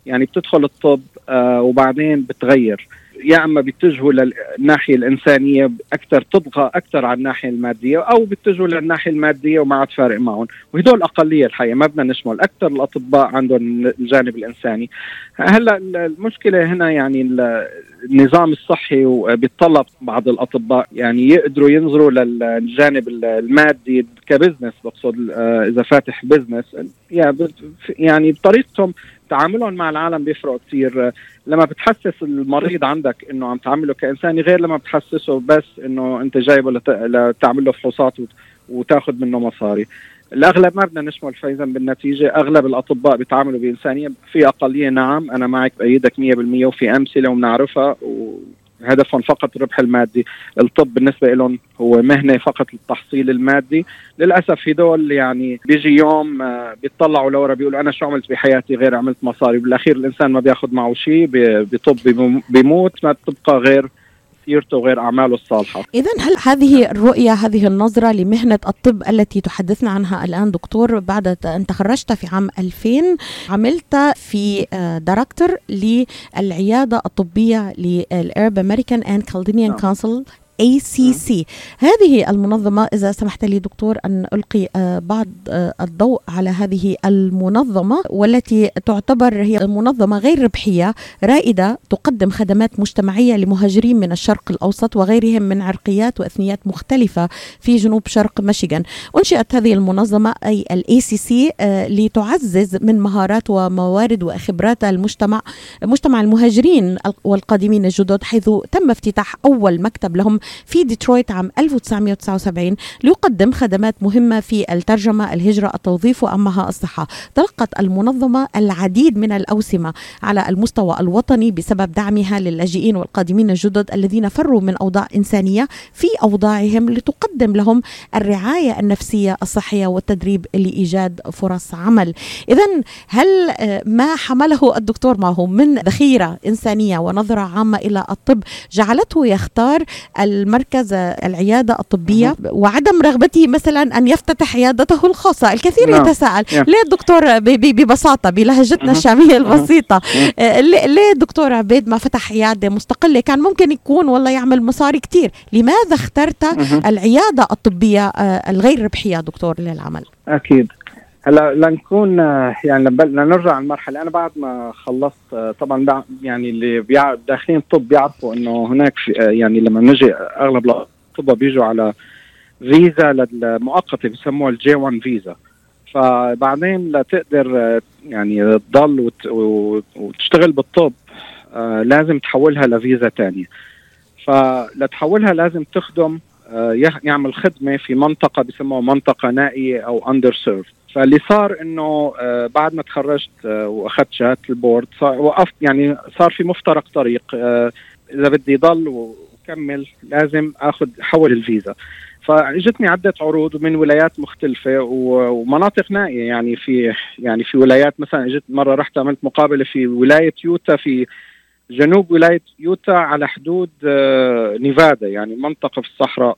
يعني بتدخل الطب آه وبعدين بتغير. يا أما بيتجهوا للناحيه الإنسانية أكثر تطغى أكثر على الناحية المادية أو بيتجهوا للناحيه المادية وما عاد فارق معهم. وهدول أقلية الحقيقة ما بدنا نشمل. أكثر الأطباء عندهم الجانب الإنساني. هلأ المشكلة هنا يعني النظام الصحي وبيتطلب بعض الأطباء. يعني يقدروا ينظروا للجانب المادي ك business بقصد إذا فاتح business. يعني بطريقتهم تعاملهم مع العالم بيفرق كثير لما بتحسس المريض عندك إنه عم تعامله كانساني غير لما بتحسسه بس إنه أنت جايبه لتعمل له فحوصات وتاخذ منه مصاري. الأغلب ما بدنا نشمل فايزا بالنتيجة. أغلب الأطباء بيتعاملوا بإنسانية. في أقلية نعم أنا معك بأيدك 100% وفي أمثلة وبنعرفها هدفهم فقط الربح المادي. الطب بالنسبة لهم هو مهنة فقط للتحصيل المادي. للأسف هدول يعني بيجي يوم آه، بيطلعوا لورا بيقولوا أنا شو عملت بحياتي غير عملت مصاري. بالأخير الإنسان ما بياخذ معه شيء بطب بيموت ما بتبقى غير سيرته وغير أعماله الصالحة. إذا هل هذه الرؤية هذه النظرة لمهنة الطب التي تحدثنا عنها الآن دكتور بعد أن تخرجت في عام 2000 عملت في director للعيادة الطبية لل Arab American and Chaldean Council ACC هذه المنظمة إذا سمحت لي دكتور أن ألقي آه، بعض آه، الضوء على هذه المنظمة والتي تعتبر هي منظمة غير ربحية رائدة تقدم خدمات مجتمعية لمهاجرين من الشرق الأوسط وغيرهم من عرقيات وأثنيات مختلفة في جنوب شرق ميشيغان. أنشئت هذه المنظمة أي ال ACC آه، لتعزز من مهارات وموارد وخبرات المجتمع مجتمع المهاجرين والقادمين الجدد حيث تم افتتاح أول مكتب لهم في ديترويت عام 1979 ليقدم خدمات مهمة في الترجمة الهجرة التوظيف وأمها الصحة. تلقت المنظمة العديد من الأوسمة على المستوى الوطني بسبب دعمها للاجئين والقادمين الجدد الذين فروا من أوضاع إنسانية في أوضاعهم لتقدم لهم الرعاية النفسية الصحية والتدريب لإيجاد فرص عمل. إذا هل آه، ما حمله الدكتور معه من ذخيرة إنسانية ونظرة عامة إلى الطب جعلته يختار المركز العيادة الطبية وعدم رغبته مثلا أن يفتتح عيادته الخاصة. الكثير نعم. يتساءل ليه الدكتور ببساطة بلهجتنا الشامية البسيطة آه، ليه الدكتور عبيد ما فتح عيادة مستقلة؟ كان ممكن يكون والله يعمل مصاري كثير لماذا اخترت العيادة الطبية آه، الغير ربحية دكتور للعمل؟ أكيد. هلا لنكون يعني لنرجع المرحلة. أنا بعد ما خلصت طبعا يعني اللي داخلين الطب بيعرفوا إنه هناك يعني لما نجي أغلب الاطباء بيجوا على فيزا للمؤقتة بسموها الجي 1 فيزا. فبعدين لتقدر يعني تضل وتشتغل بالطب لازم تحولها لفيزا ثانية فلتحولها لازم تخدم يعمل خدمة في منطقة بسموها منطقة نائية أو underserved فاللي صار إنه آه بعد ما تخرجت آه وأخذت شهادة البورد صار وقفت يعني صار في مفترق طريق آه إذا بدي ضل وكمل لازم آخذ حول الفيزا. فاجتني عدة عروض من ولايات مختلفة ومناطق نائية يعني في يعني في ولايات مثلا إجت مرة رحت عملت مقابلة في ولاية يوتا في جنوب ولاية يوتا على حدود نيفادا يعني منطقة في الصحراء.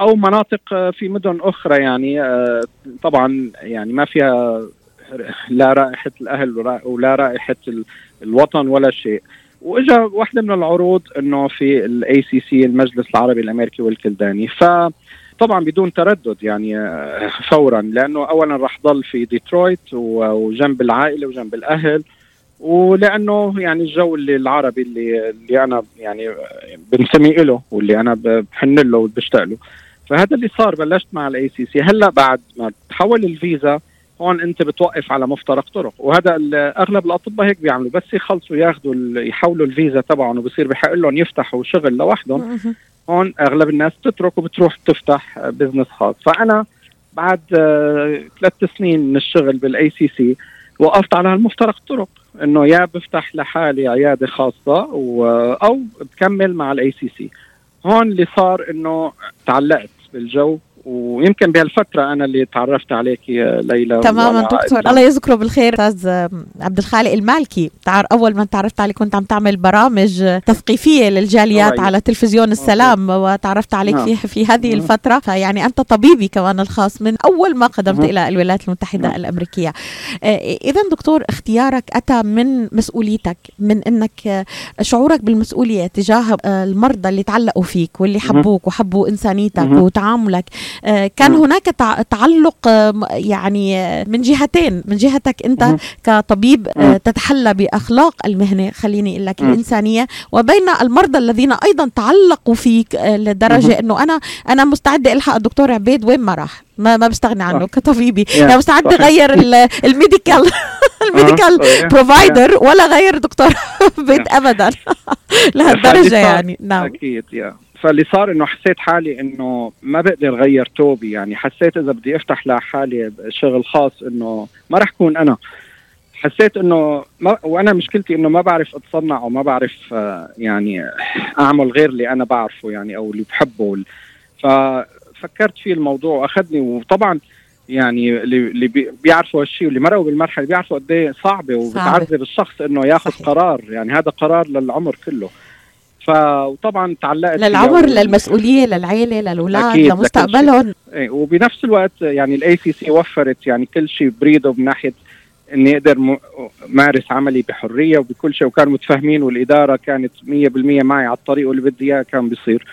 أو مناطق آه، في مدن أخرى يعني آه، طبعا يعني ما فيها لا رائحة الأهل ولا رائحة الوطن ولا شيء. وإجا واحدة من العروض إنه في ال ACC المجلس العربي الأمريكي والكلداني. ف طبعا بدون تردد يعني آه، فورا لأنه اولا راح ضل في ديترويت وجنب العائلة وجنب الأهل. ولأنه يعني الجو اللي العربي اللي اللي أنا يعني بنسمي له واللي أنا بحن له وبشتاق له. فهذا اللي صار بلشت مع ال ACC هلا بعد ما تحول الفيزا هون أنت بتوقف على مفترق طرق. وهذا أغلب الأطباء هيك بيعملوا. بس يخلصوا ياخذوا يحولوا الفيزا تبعهم وبصير بحق لهم يفتحوا شغل لوحدهم. هون أغلب الناس بتترك وبتروح تفتح business خاص. فأنا بعد آه، ثلاث سنين من الشغل بال ACC وقفت على هالمفترق طرق. إنه يا بفتح لحالي عيادة خاصة أو بكمل مع ال ACC هون اللي صار إنه تعلقت. بالجو. ويمكن بهالفترة أنا اللي تعرفت عليك يا ليلى تماما دكتور. الله يذكره بالخير أستاذ عبد الخالق المالكي تعر أول ما تعرفت عليك كنت عم تعمل برامج تثقيفية للجاليات صحيح. على تلفزيون السلام وتعرفت عليك نعم. في في هذه مم. الفترة فيعني أنت طبيبي كمان الخاص من أول ما قدمت مم. إلى الولايات المتحدة نعم. الأمريكية اذا دكتور اختيارك أتى من مسؤوليتك من إنك آه، شعورك بالمسؤولية تجاه آه، المرضى اللي تعلقوا فيك واللي. حبوك وحبوا إنسانيتك. وتعاملك آه، كان مم. هناك تع- تعلق آه، يعني آه، من جهتين من جهتك انت. كطبيب آه،. تتحلى بأخلاق المهنة خليني أقول لك. الإنسانية وبين المرضى الذين أيضا تعلقوا فيك آه، لدرجة. إنه أنا أنا مستعده ألحق الدكتور عبيد وين ما راح ما ما بستغني عنه صح. كطبيبي أنا مستعده. أغير ال- الميديكال [laughs] ال medical. provider ولا غير دكتور [laughs] عبيد ابدا [laughs] لهالدرجة يعني نعم أكيد يا فاللي صار إنه حسيت حالي إنه ما بقدر غير توبي يعني حسيت إذا بدي أفتح لحالي شغل خاص إنه ما رح كون أنا. حسيت إنه ما وأنا مشكلتي إنه ما بعرف أتصنع أو ما بعرف آه، يعني أعمل غير اللي أنا بعرفه يعني أو اللي بحبه. ففكرت في الموضوع وأخذني. وطبعا يعني اللي اللي بي- بيعرفوا هالشيء واللي مرقوا بالمرحلة بيعرفوا قد إيه صعبة وبتعذب الشخص إنه ياخذ. قرار. يعني هذا قرار للعمر كله. ف وطبعا تعلقت للعمر و- للمسؤولية للعيلة للأولاد لمستقبلهم. إيه، وبنفس الوقت يعني ال ACC وفرت يعني كل شيء بريده من ناحية اني أقدر مارس عملي بحرية وبكل شيء وكانوا متفاهمين والإدارة كانت 100% معي على الطريق واللي بدي إياه كان بيصير.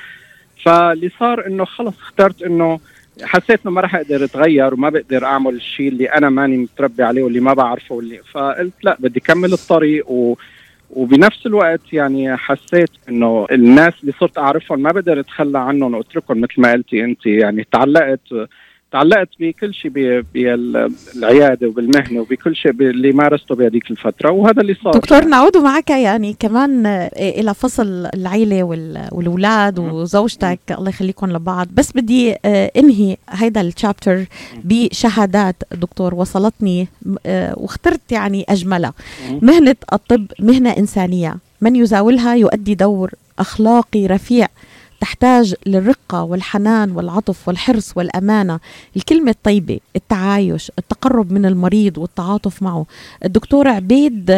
فاللي صار إنه خلص اخترت إنه حسيت إنه ما راح أقدر أتغير وما بقدر أعمل الشيء اللي أنا ماني متربي عليه واللي ما بعرفه واللي فقلت لا بدي كمل الطريق و وبنفس الوقت يعني حسيت إنه الناس اللي صرت أعرفهم ما بقدر أتخلى عنهم وأتركهم مثل ما قلتي انت يعني تعلقت تعلقت بكل شيء بالعيادة وبالمهنة وبكل شيء اللي مارسته بهذيك الفترة وهذا اللي صار. دكتور نعود معك يعني كمان آه، إلى فصل العيلة وال- والأولاد وزوجتك الله يخليكم لبعض. بس بدي آه، انهي هيدا الشابتر بشهادات دكتور وصلتني آه، واخترت يعني أجملها. مهنة الطب مهنة إنسانية. من يزاولها يؤدي دور أخلاقي رفيع. تحتاج للرقة والحنان والعطف والحرص والأمانة. الكلمة الطيبة التعايش التقرب من المريض والتعاطف معه. الدكتور عبيد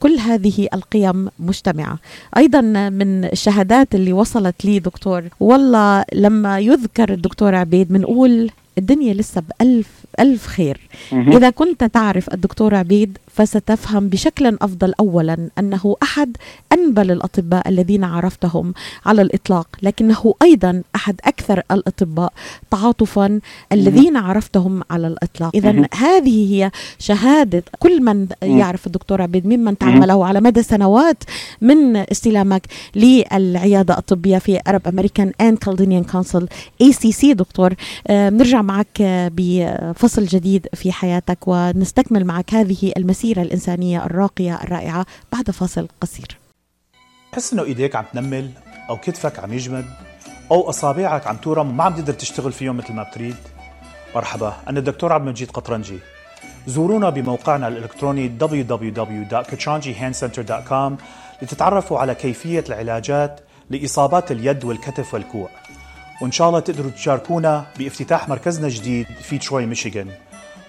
كل هذه القيم مجتمعة. أيضا من الشهادات اللي وصلت لي دكتور والله لما يذكر الدكتور عبيد بنقول الدنيا لسه بألف ألف خير. إذا كنت تعرف الدكتور عبيد فستفهم بشكل أفضل أولا أنه أحد أنبل الأطباء الذين عرفتهم على الإطلاق لكنه أيضا أحد أكثر الأطباء تعاطفا الذين عرفتهم على الإطلاق. إذا مهم. هذه هي شهادة كل من. يعرف الدكتور عبيد ممن تعامله على مدى سنوات من استلامك للعيادة الطبية في Arab American and Chaldean Council ACC دكتور آه، بنرجع معك آه، بفصل جديد في حياتك ونستكمل معك هذه المسيرة. الإنسانية الراقية الرائعة بعد فاصل قصير. تحس إنه إيديك عم تنمل أو كتفك عم يجمد أو أصابعك عم تورم وما عم تقدر تشتغل فيهم مثل ما بتريد؟ مرحبا أنا الدكتور عبد المجيد قطرنجي. زورونا بموقعنا الإلكتروني www.kachanjihandcenter.com لتتعرفوا على كيفية العلاجات لإصابات اليد والكتف والكوع. وإن شاء الله تقدروا تشاركونا بافتتاح مركزنا الجديد في تروي ميشيغان.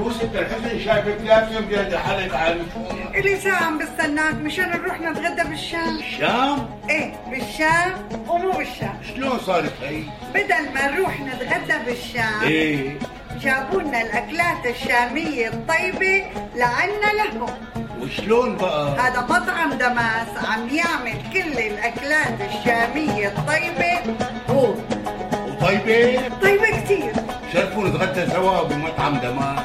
يوسف الحسن شايفك لابسه بجد حلقة على المفهوم إلي ساعة عم بستناك مشان نروح نتغدى بالشام الشام إيه بالشام ومو بالشام شلون صارت هي؟ بدل ما نروح نتغدى بالشام إيه جابوا لنا الأكلات الشامية الطيبة لعنا لهم. وشلون بقى؟ هذا مطعم دماس عم يعمل كل الأكلات الشامية الطيبة هو وطيبة؟ طيبة كتير شرفوا نتغدى سوا بمطعم دمار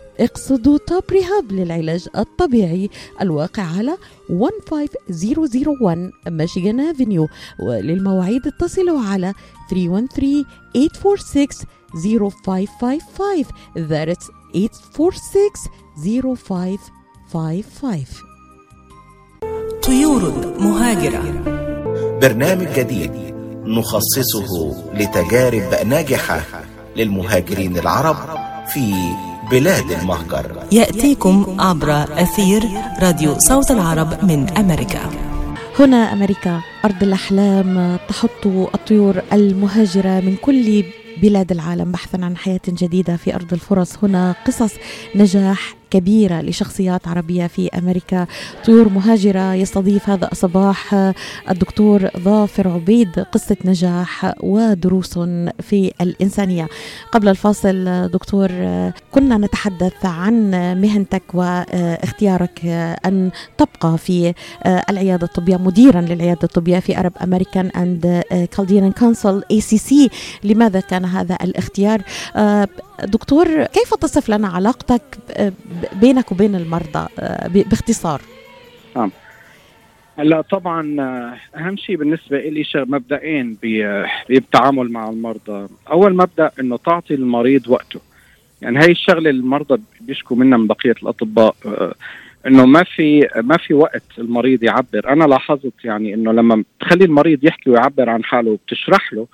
اقصدوا توب ريهاب للعلاج الطبيعي الواقع على 15001 ميشيغان افنيو وللمواعيد اتصلوا على 313 846 0555 That's 846 0555 طيور مهاجرة. برنامج جديد نخصصه لتجارب ناجحة للمهاجرين العرب في بلاد المهجر. يأتيكم عبر أثير راديو صوت العرب من أمريكا. هنا أمريكا أرض الأحلام تحط الطيور المهاجرة من كل بلاد العالم بحثا عن حياة جديدة في أرض الفرص. هنا قصص نجاح كبيرة لشخصيات عربية في أمريكا. طيور مهاجرة يستضيف هذا الصباح الدكتور ظافر عبيد قصة نجاح ودروس في الإنسانية. قبل الفاصل دكتور كنا نتحدث عن مهنتك واختيارك أن تبقى في العيادة الطبية مديرا للعيادة الطبية في Arab American and Chaldean Council ACC لماذا كان هذا الاختيار؟ دكتور كيف تصف لنا علاقتك بينك وبين المرضى باختصار. نعم. هلا طبعا أهم شيء بالنسبة لي مبدئين بالتعامل مع المرضى. أول مبدأ إنه تعطي المريض وقته. يعني هاي الشغلة المرضى بيشكوا منها من بقية الأطباء إنه ما في ما في وقت المريض يعبر. أنا لاحظت يعني إنه لما تخلي المريض يحكي ويعبر عن حاله وبتشرح له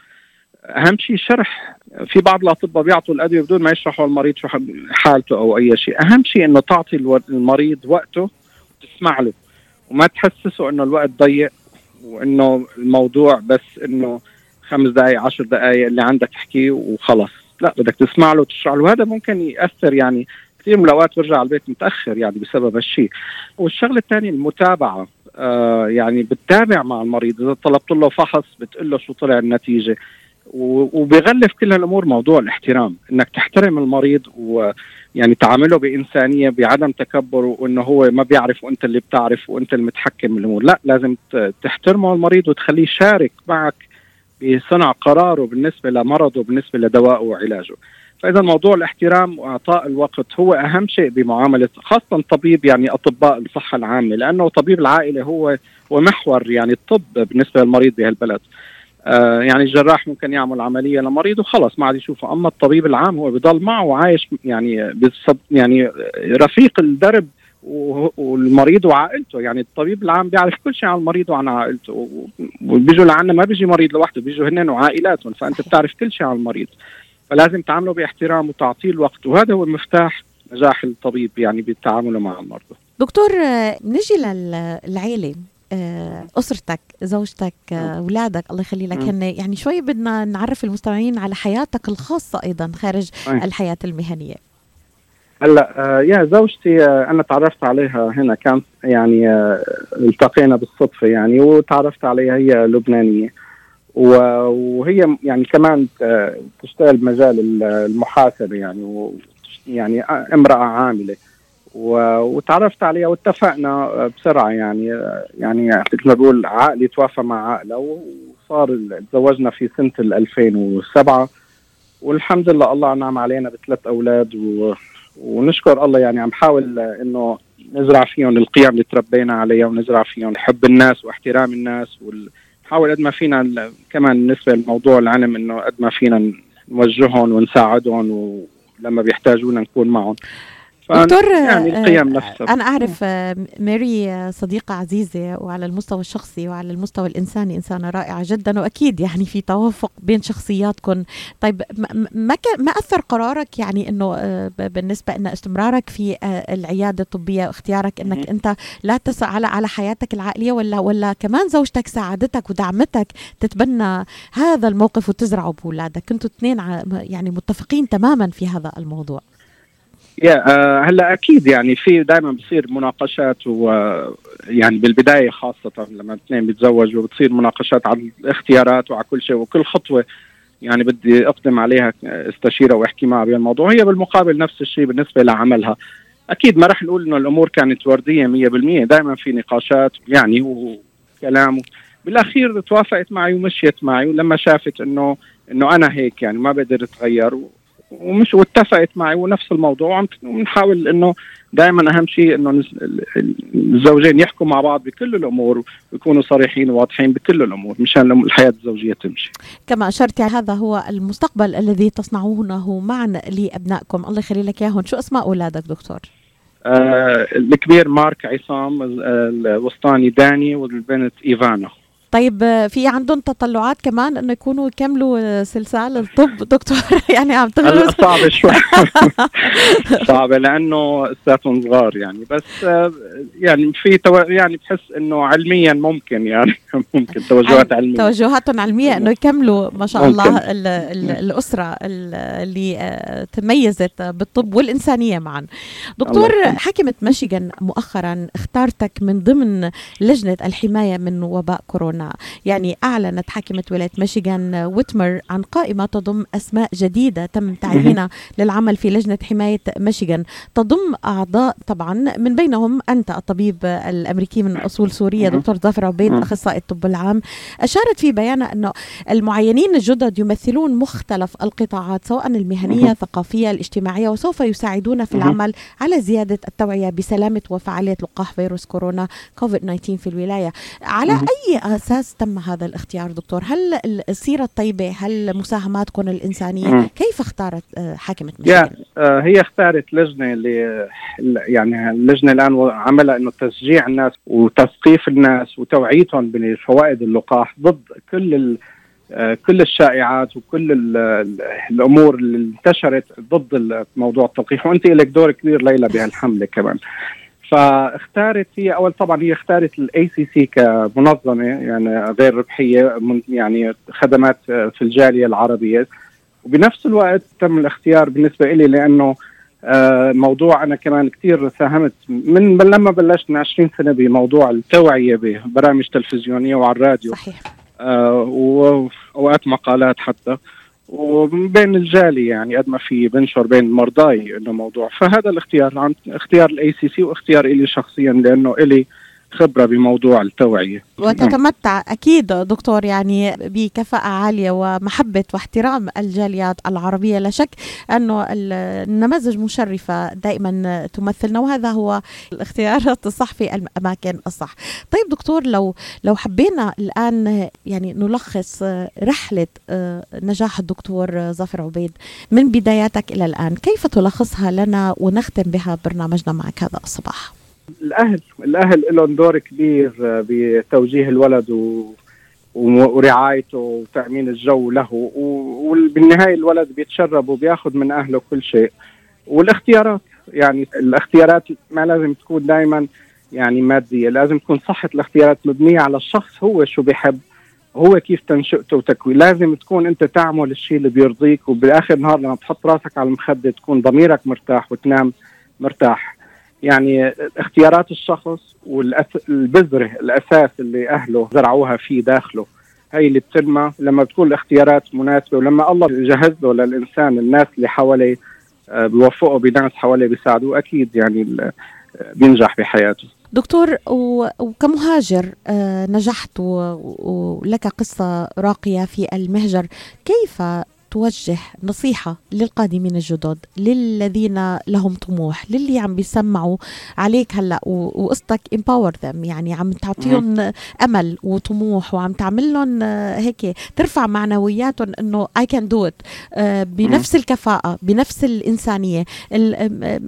أهم شيء شرح. في بعض الأطباء بيعطوا الأدوية بدون ما يشرحوا المريض شو حالته أو أي شيء. أهم شيء إنه تعطي المريض وقته وتسمع له وما تحسسه إنه الوقت ضيق وإنه الموضوع بس إنه خمس دقائق عشر دقائق اللي عندك احكيه وخلص. لا بدك تسمع له وتشرح له. وهذا ممكن يأثر يعني كثير من الأوقات برجع على البيت متأخر يعني بسبب هالشيء. والشغلة الثانية المتابعة. آه يعني بتتابع مع المريض. إذا طلبت له فحص بتقول له شو طلع النتيجة. وبيغلف كل هالأمور موضوع الاحترام إنك تحترم المريض ويعني تعامله بإنسانية بعدم تكبر وإنه هو ما بيعرف وأنت اللي بتعرف وأنت المتحكم بالأمور. لا لازم تحترمه المريض وتخليه يشارك معك بصنع قراره بالنسبة لمرضه بالنسبة لدوائه وعلاجه. فإذا موضوع الاحترام وإعطاء الوقت هو أهم شيء بمعاملة خاصة طبيب يعني أطباء الصحة العامة لأنه طبيب العائلة هو ومحور يعني الطب بالنسبة للمريض بهالبلد. يعني الجراح ممكن يعمل عملية لمريض وخلص ما عاد يشوفه. أما الطبيب العام هو بضل معه وعايش يعني يعني رفيق الدرب والمريض وعائلته. يعني الطبيب العام بيعرف كل شيء عن المريض وعن عائلته. وبيجوا لعنا ما بيجي مريض لوحده بيجوا هن وعائلاتهم. فأنت بتعرف كل شيء عن المريض. فلازم تعامله باحترام وتعطيه الوقت. وهذا هو مفتاح نجاح الطبيب يعني بالتعامل مع المرضى. دكتور نجي للعيلة. أسرتك زوجتك اولادك الله يخلي لك هن يعني شوي بدنا نعرف المستمعين على حياتك الخاصة أيضا خارج أي. الحياة المهنية. هلأ آه يا زوجتي آه أنا تعرفت عليها هنا كان يعني آه التقينا بالصدفة يعني وتعرفت عليها هي لبنانية. وهي يعني كمان تشتغل بمجال المحاسبة يعني يعني امرأة عاملة. وتعرفت عليها واتفقنا بسرعة يعني يعني مثل ما بقول عقلي توافى مع عقله وصار تزوجنا في سنة 2007 والحمد لله الله نعم علينا بثلاث أولاد و ونشكر الله يعني عم حاول إنه نزرع فيهم القيم اللي تربينا عليها ونزرع فيهم حب الناس واحترام الناس ونحاول قد ما فينا كمان بالنسبة لموضوع العلم إنه قد ما فينا نوجههم ونساعدهم ولما بيحتاجونا نكون معهم. دكتور يعني آه، القيم نفسها. أنا أعرف آه، ماري آه، صديقة عزيزة وعلى المستوى الشخصي وعلى المستوى الإنساني إنسانة رائعة جدا وأكيد يعني في توافق بين شخصياتكم طيب ما- ما أثر قرارك يعني أنه آه، ب- بالنسبة أن استمرارك في العيادة الطبية واختيارك أنك مهم. أنت لا تسعى على على حياتك العائلية ولا ولا كمان زوجتك ساعدتك ودعمتك تتبنى هذا الموقف وتزرعه بأولادك؟ كنتوا اثنين يعني متفقين تماما في هذا الموضوع. يا آه هلا أكيد يعني في دائما بصير مناقشات و يعني بالبداية خاصة لما الاثنين بيتزوجوا بتصير مناقشات على الاختيارات وعلى كل شيء وكل خطوة يعني بدي أقدم عليها استشيرها واحكي معها بالموضوع هي بالمقابل نفس الشيء بالنسبة لعملها. أكيد ما راح نقول إنه الأمور كانت وردية 100% دائما في نقاشات يعني وكلام بالأخير توافقت معي ومشيت معي ولما شافت إنه إنه أنا هيك يعني ما بقدر أتغير ومش واتفقت معي ونفس الموضوع وعم- وبنحاول إنه دائما أهم شيء إنه الزوجين يحكوا مع بعض بكل الأمور ويكونوا صريحين وواضحين بكل الأمور مشان الحياة الزوجية تمشي. كما يعني هذا هو المستقبل الذي تصنعونه معا لأبنائكم الله يخلي لك إياهم شو أسماء أولادك دكتور؟ آه الكبير مارك عصام ال- الوسطاني داني والبنت إيفانا. طيب في عندهم تطلعات كمان إنه يكونوا يكملوا سلسال الطب؟ [laughs] دكتور يعني عم تغرس [laughs] صعبة شوي. [laughs] صعبة لأنه لساتهم صغار يعني. بس يعني في تو... يعني بحس إنه علميا ممكن يعني. ممكن توجهات علمية. توجهاتهم علمية إنه يكملوا ما شاء ممكن. الله ال ال الأسرة ال- اللي آه، تميزت بالطب والإنسانية معا. دكتور. حكمت ميشيغان مؤخرا اختارتك من ضمن لجنة الحماية من وباء كورونا، يعني أعلنت حاكمة ولاية ميشيغان ويتمر عن قائمة تضم أسماء جديدة تم تعيينها للعمل في لجنة حماية ميشيغان، تضم أعضاء طبعا من بينهم أنت الطبيب الأمريكي من أصول سورية مهم. دكتور ظافر عبيد مهم. أخصائي الطب العام أشارت في بيانها أنه المعينين الجدد يمثلون مختلف القطاعات سواء المهنية. الثقافية الاجتماعية وسوف يساعدون في. العمل على زيادة التوعية بسلامة وفعالية لقاح فيروس كورونا كوفيد 19 في الولاية على. أي أساس تم هذا الاختيار دكتور؟ هل السيرة الطيبة هل مساهماتكم الإنسانية. كيف اختارت آه، حاكمة ميشيغان آه، هي اختارت لجنة اللي يعني اللجنة الآن عملها إنه تشجيع الناس وتثقيف الناس وتوعيتهم بفوائد اللقاح ضد كل ال آه، كل الشائعات وكل ال- ال- الأمور اللي انتشرت ضد موضوع التلقيح. وأنت لك دور كبير ليلى بهالحملة كمان. فاختارت هي أول طبعا هي اختارت ال ACC كمنظمة يعني غير ربحية من- يعني خدمات آه، في الجالية العربية. وبنفس الوقت تم الاختيار بالنسبة لي لأنه آه، موضوع أنا كمان كثير ساهمت. من لما بلشت من 20 سنة بموضوع التوعية ببرامج تلفزيونية وعلى الراديو. صحيح. آه، وأوقات مقالات حتى. وبين الجالية يعني قد ما في بنشر بين مرضاي إنه موضوع. فهذا الاختيار عن اختيار ال ACC واختيار إلي شخصيا لأنه إلي خبرة بموضوع التوعية وتتمتع أكيد دكتور يعني بكفاءة عالية ومحبة واحترام الجاليات العربية لا شك انه ال- النماذج مشرفة دائما تمثلنا وهذا هو الاختيارات الصح في الأماكن الصح. طيب دكتور لو لو حبينا الآن يعني نلخص رحلة نجاح الدكتور ظافر عبيد من بداياتك إلى الآن، كيف تلخصها لنا ونختم بها برنامجنا معك هذا الصباح؟ الأهل الأهل لهم دور كبير آه، بتوجيه الولد و ورعايته وتأمين الجو له وبالنهاية الولد بيتشرب وبياخذ من أهله كل شيء. والاختيارات يعني الاختيارات ما لازم تكون دائما يعني مادية لازم تكون صحة الاختيارات مبنية على الشخص هو شو بيحب هو كيف تنشئته وتكوين. لازم تكون أنت تعمل الشيء اللي بيرضيك وباخر النهار لما تحط راسك على المخدة تكون ضميرك مرتاح وتنام مرتاح. يعني اختيارات الشخص والبذره الأساس اللي أهله زرعوها فيه داخله. هي اللي بتنمى لما بتكون الاختيارات مناسبة ولما الله يجهز له للإنسان الناس اللي حواليه آه، بيوفقه بناس حواليه بيساعدوه أكيد يعني آه، بينجح بحياته. دكتور وكمهاجر آه، نجحت ولك قصة راقية في المهجر. كيف توجه نصيحة للقادمين الجدد للذين لهم طموح للي عم بيسمعوا عليك هلأ وقصتك empower them يعني عم تعطيهم أمل وطموح وعم تعمل لهم هيك ترفع معنوياتهم إنه I can do it آه، بنفس الكفاءة بنفس الإنسانية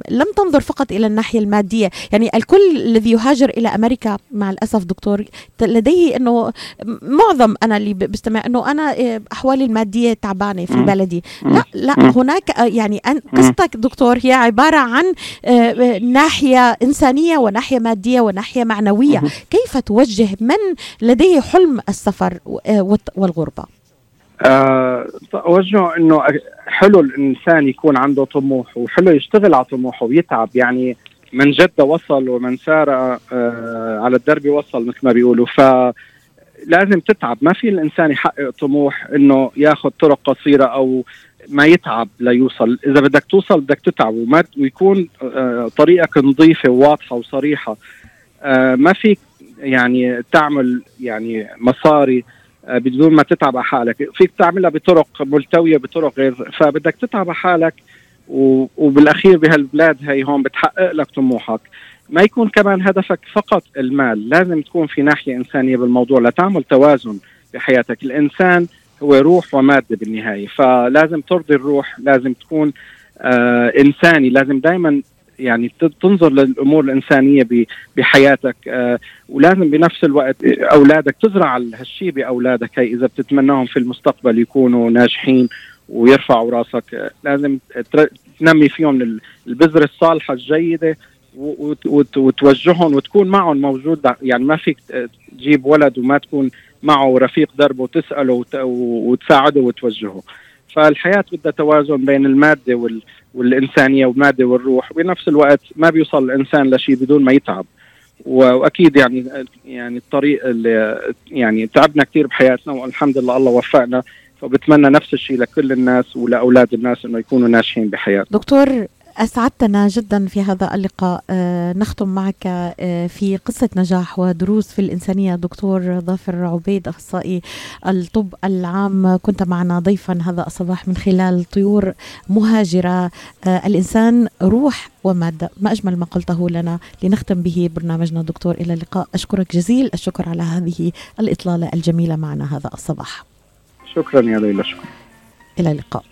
لم تنظر فقط إلى الناحية المادية يعني الكل الذي يهاجر إلى أمريكا مع الأسف دكتور لديه أنه معظم أنا اللي بستمع أنه أنا آه، أحوالي المادية تعبانة في. بلدي. لا لا. هناك آه، يعني قصتك دكتور هي عبارة عن آه، آه، ناحية إنسانية وناحية مادية وناحية معنوية. كيف توجه من لديه حلم السفر والغربة آه، أوجه إنه حلو الإنسان يكون عنده طموح وحلو يشتغل على طموحه ويتعب يعني من جد وصل ومن سار على الدرب وصل مثل ما بيقولوا ف لازم تتعب. ما في الإنسان يحقق طموح إنه ياخذ طرق قصيرة أو ما يتعب ليوصل. إذا بدك توصل بدك تتعب وما ويكون آه، طريقك نظيفة وواضحة وصريحة. آه، ما فيك يعني تعمل يعني مصاري آه، بدون ما تتعب على حالك. فيك تعملها بطرق ملتوية بطرق غير فبدك تتعب على حالك وبالأخير بهالبلاد هي هون بتحقق لك طموحك. ما يكون كمان هدفك فقط المال. لازم تكون في ناحية إنسانية بالموضوع. لتعمل توازن بحياتك. الإنسان هو روح ومادة بالنهاية. فلازم ترضي الروح لازم تكون آه إنساني. لازم دائما يعني تنظر للأمور الإنسانية ب- بحياتك. آه ولازم بنفس الوقت أولادك تزرع هالشيء بأولادك. هي إذا بتتمناهم في المستقبل يكونوا ناجحين ويرفعوا راسك. آه، لازم تنمي فيهم ال- البذرة الصالحة وتوجههم وتكون معهم موجود. يعني ما فيك تجيب ولد وما تكون معه رفيق درب وتسأله وت- وتساعده وتوجهه. فالحياة بدها توازن بين المادة وال والإنسانية والمادة والروح. وبنفس الوقت ما بيوصل الإنسان لشيء بدون ما يتعب. وأكيد يعني يعني الطريق اللي يعني تعبنا كثير بحياتنا والحمد لله الله وفقنا. فبتمنى نفس الشيء لكل الناس ولأولاد الناس إنه يكونوا ناجحين بحياتهم. دكتور أسعدتنا جدا في هذا اللقاء. آه، نختم معك آه، في قصة نجاح ودروس في الإنسانية. دكتور ظافر عبيد أخصائي الطب العام كنت معنا ضيفا هذا الصباح من خلال طيور مهاجرة. آه، الإنسان روح ومادة ما أجمل ما قلته لنا. لنختم به برنامجنا دكتور إلى اللقاء. أشكرك جزيل. الشكر على هذه الإطلالة الجميلة معنا هذا الصباح. شكرا يا ليلى. شكرا. إلى اللقاء.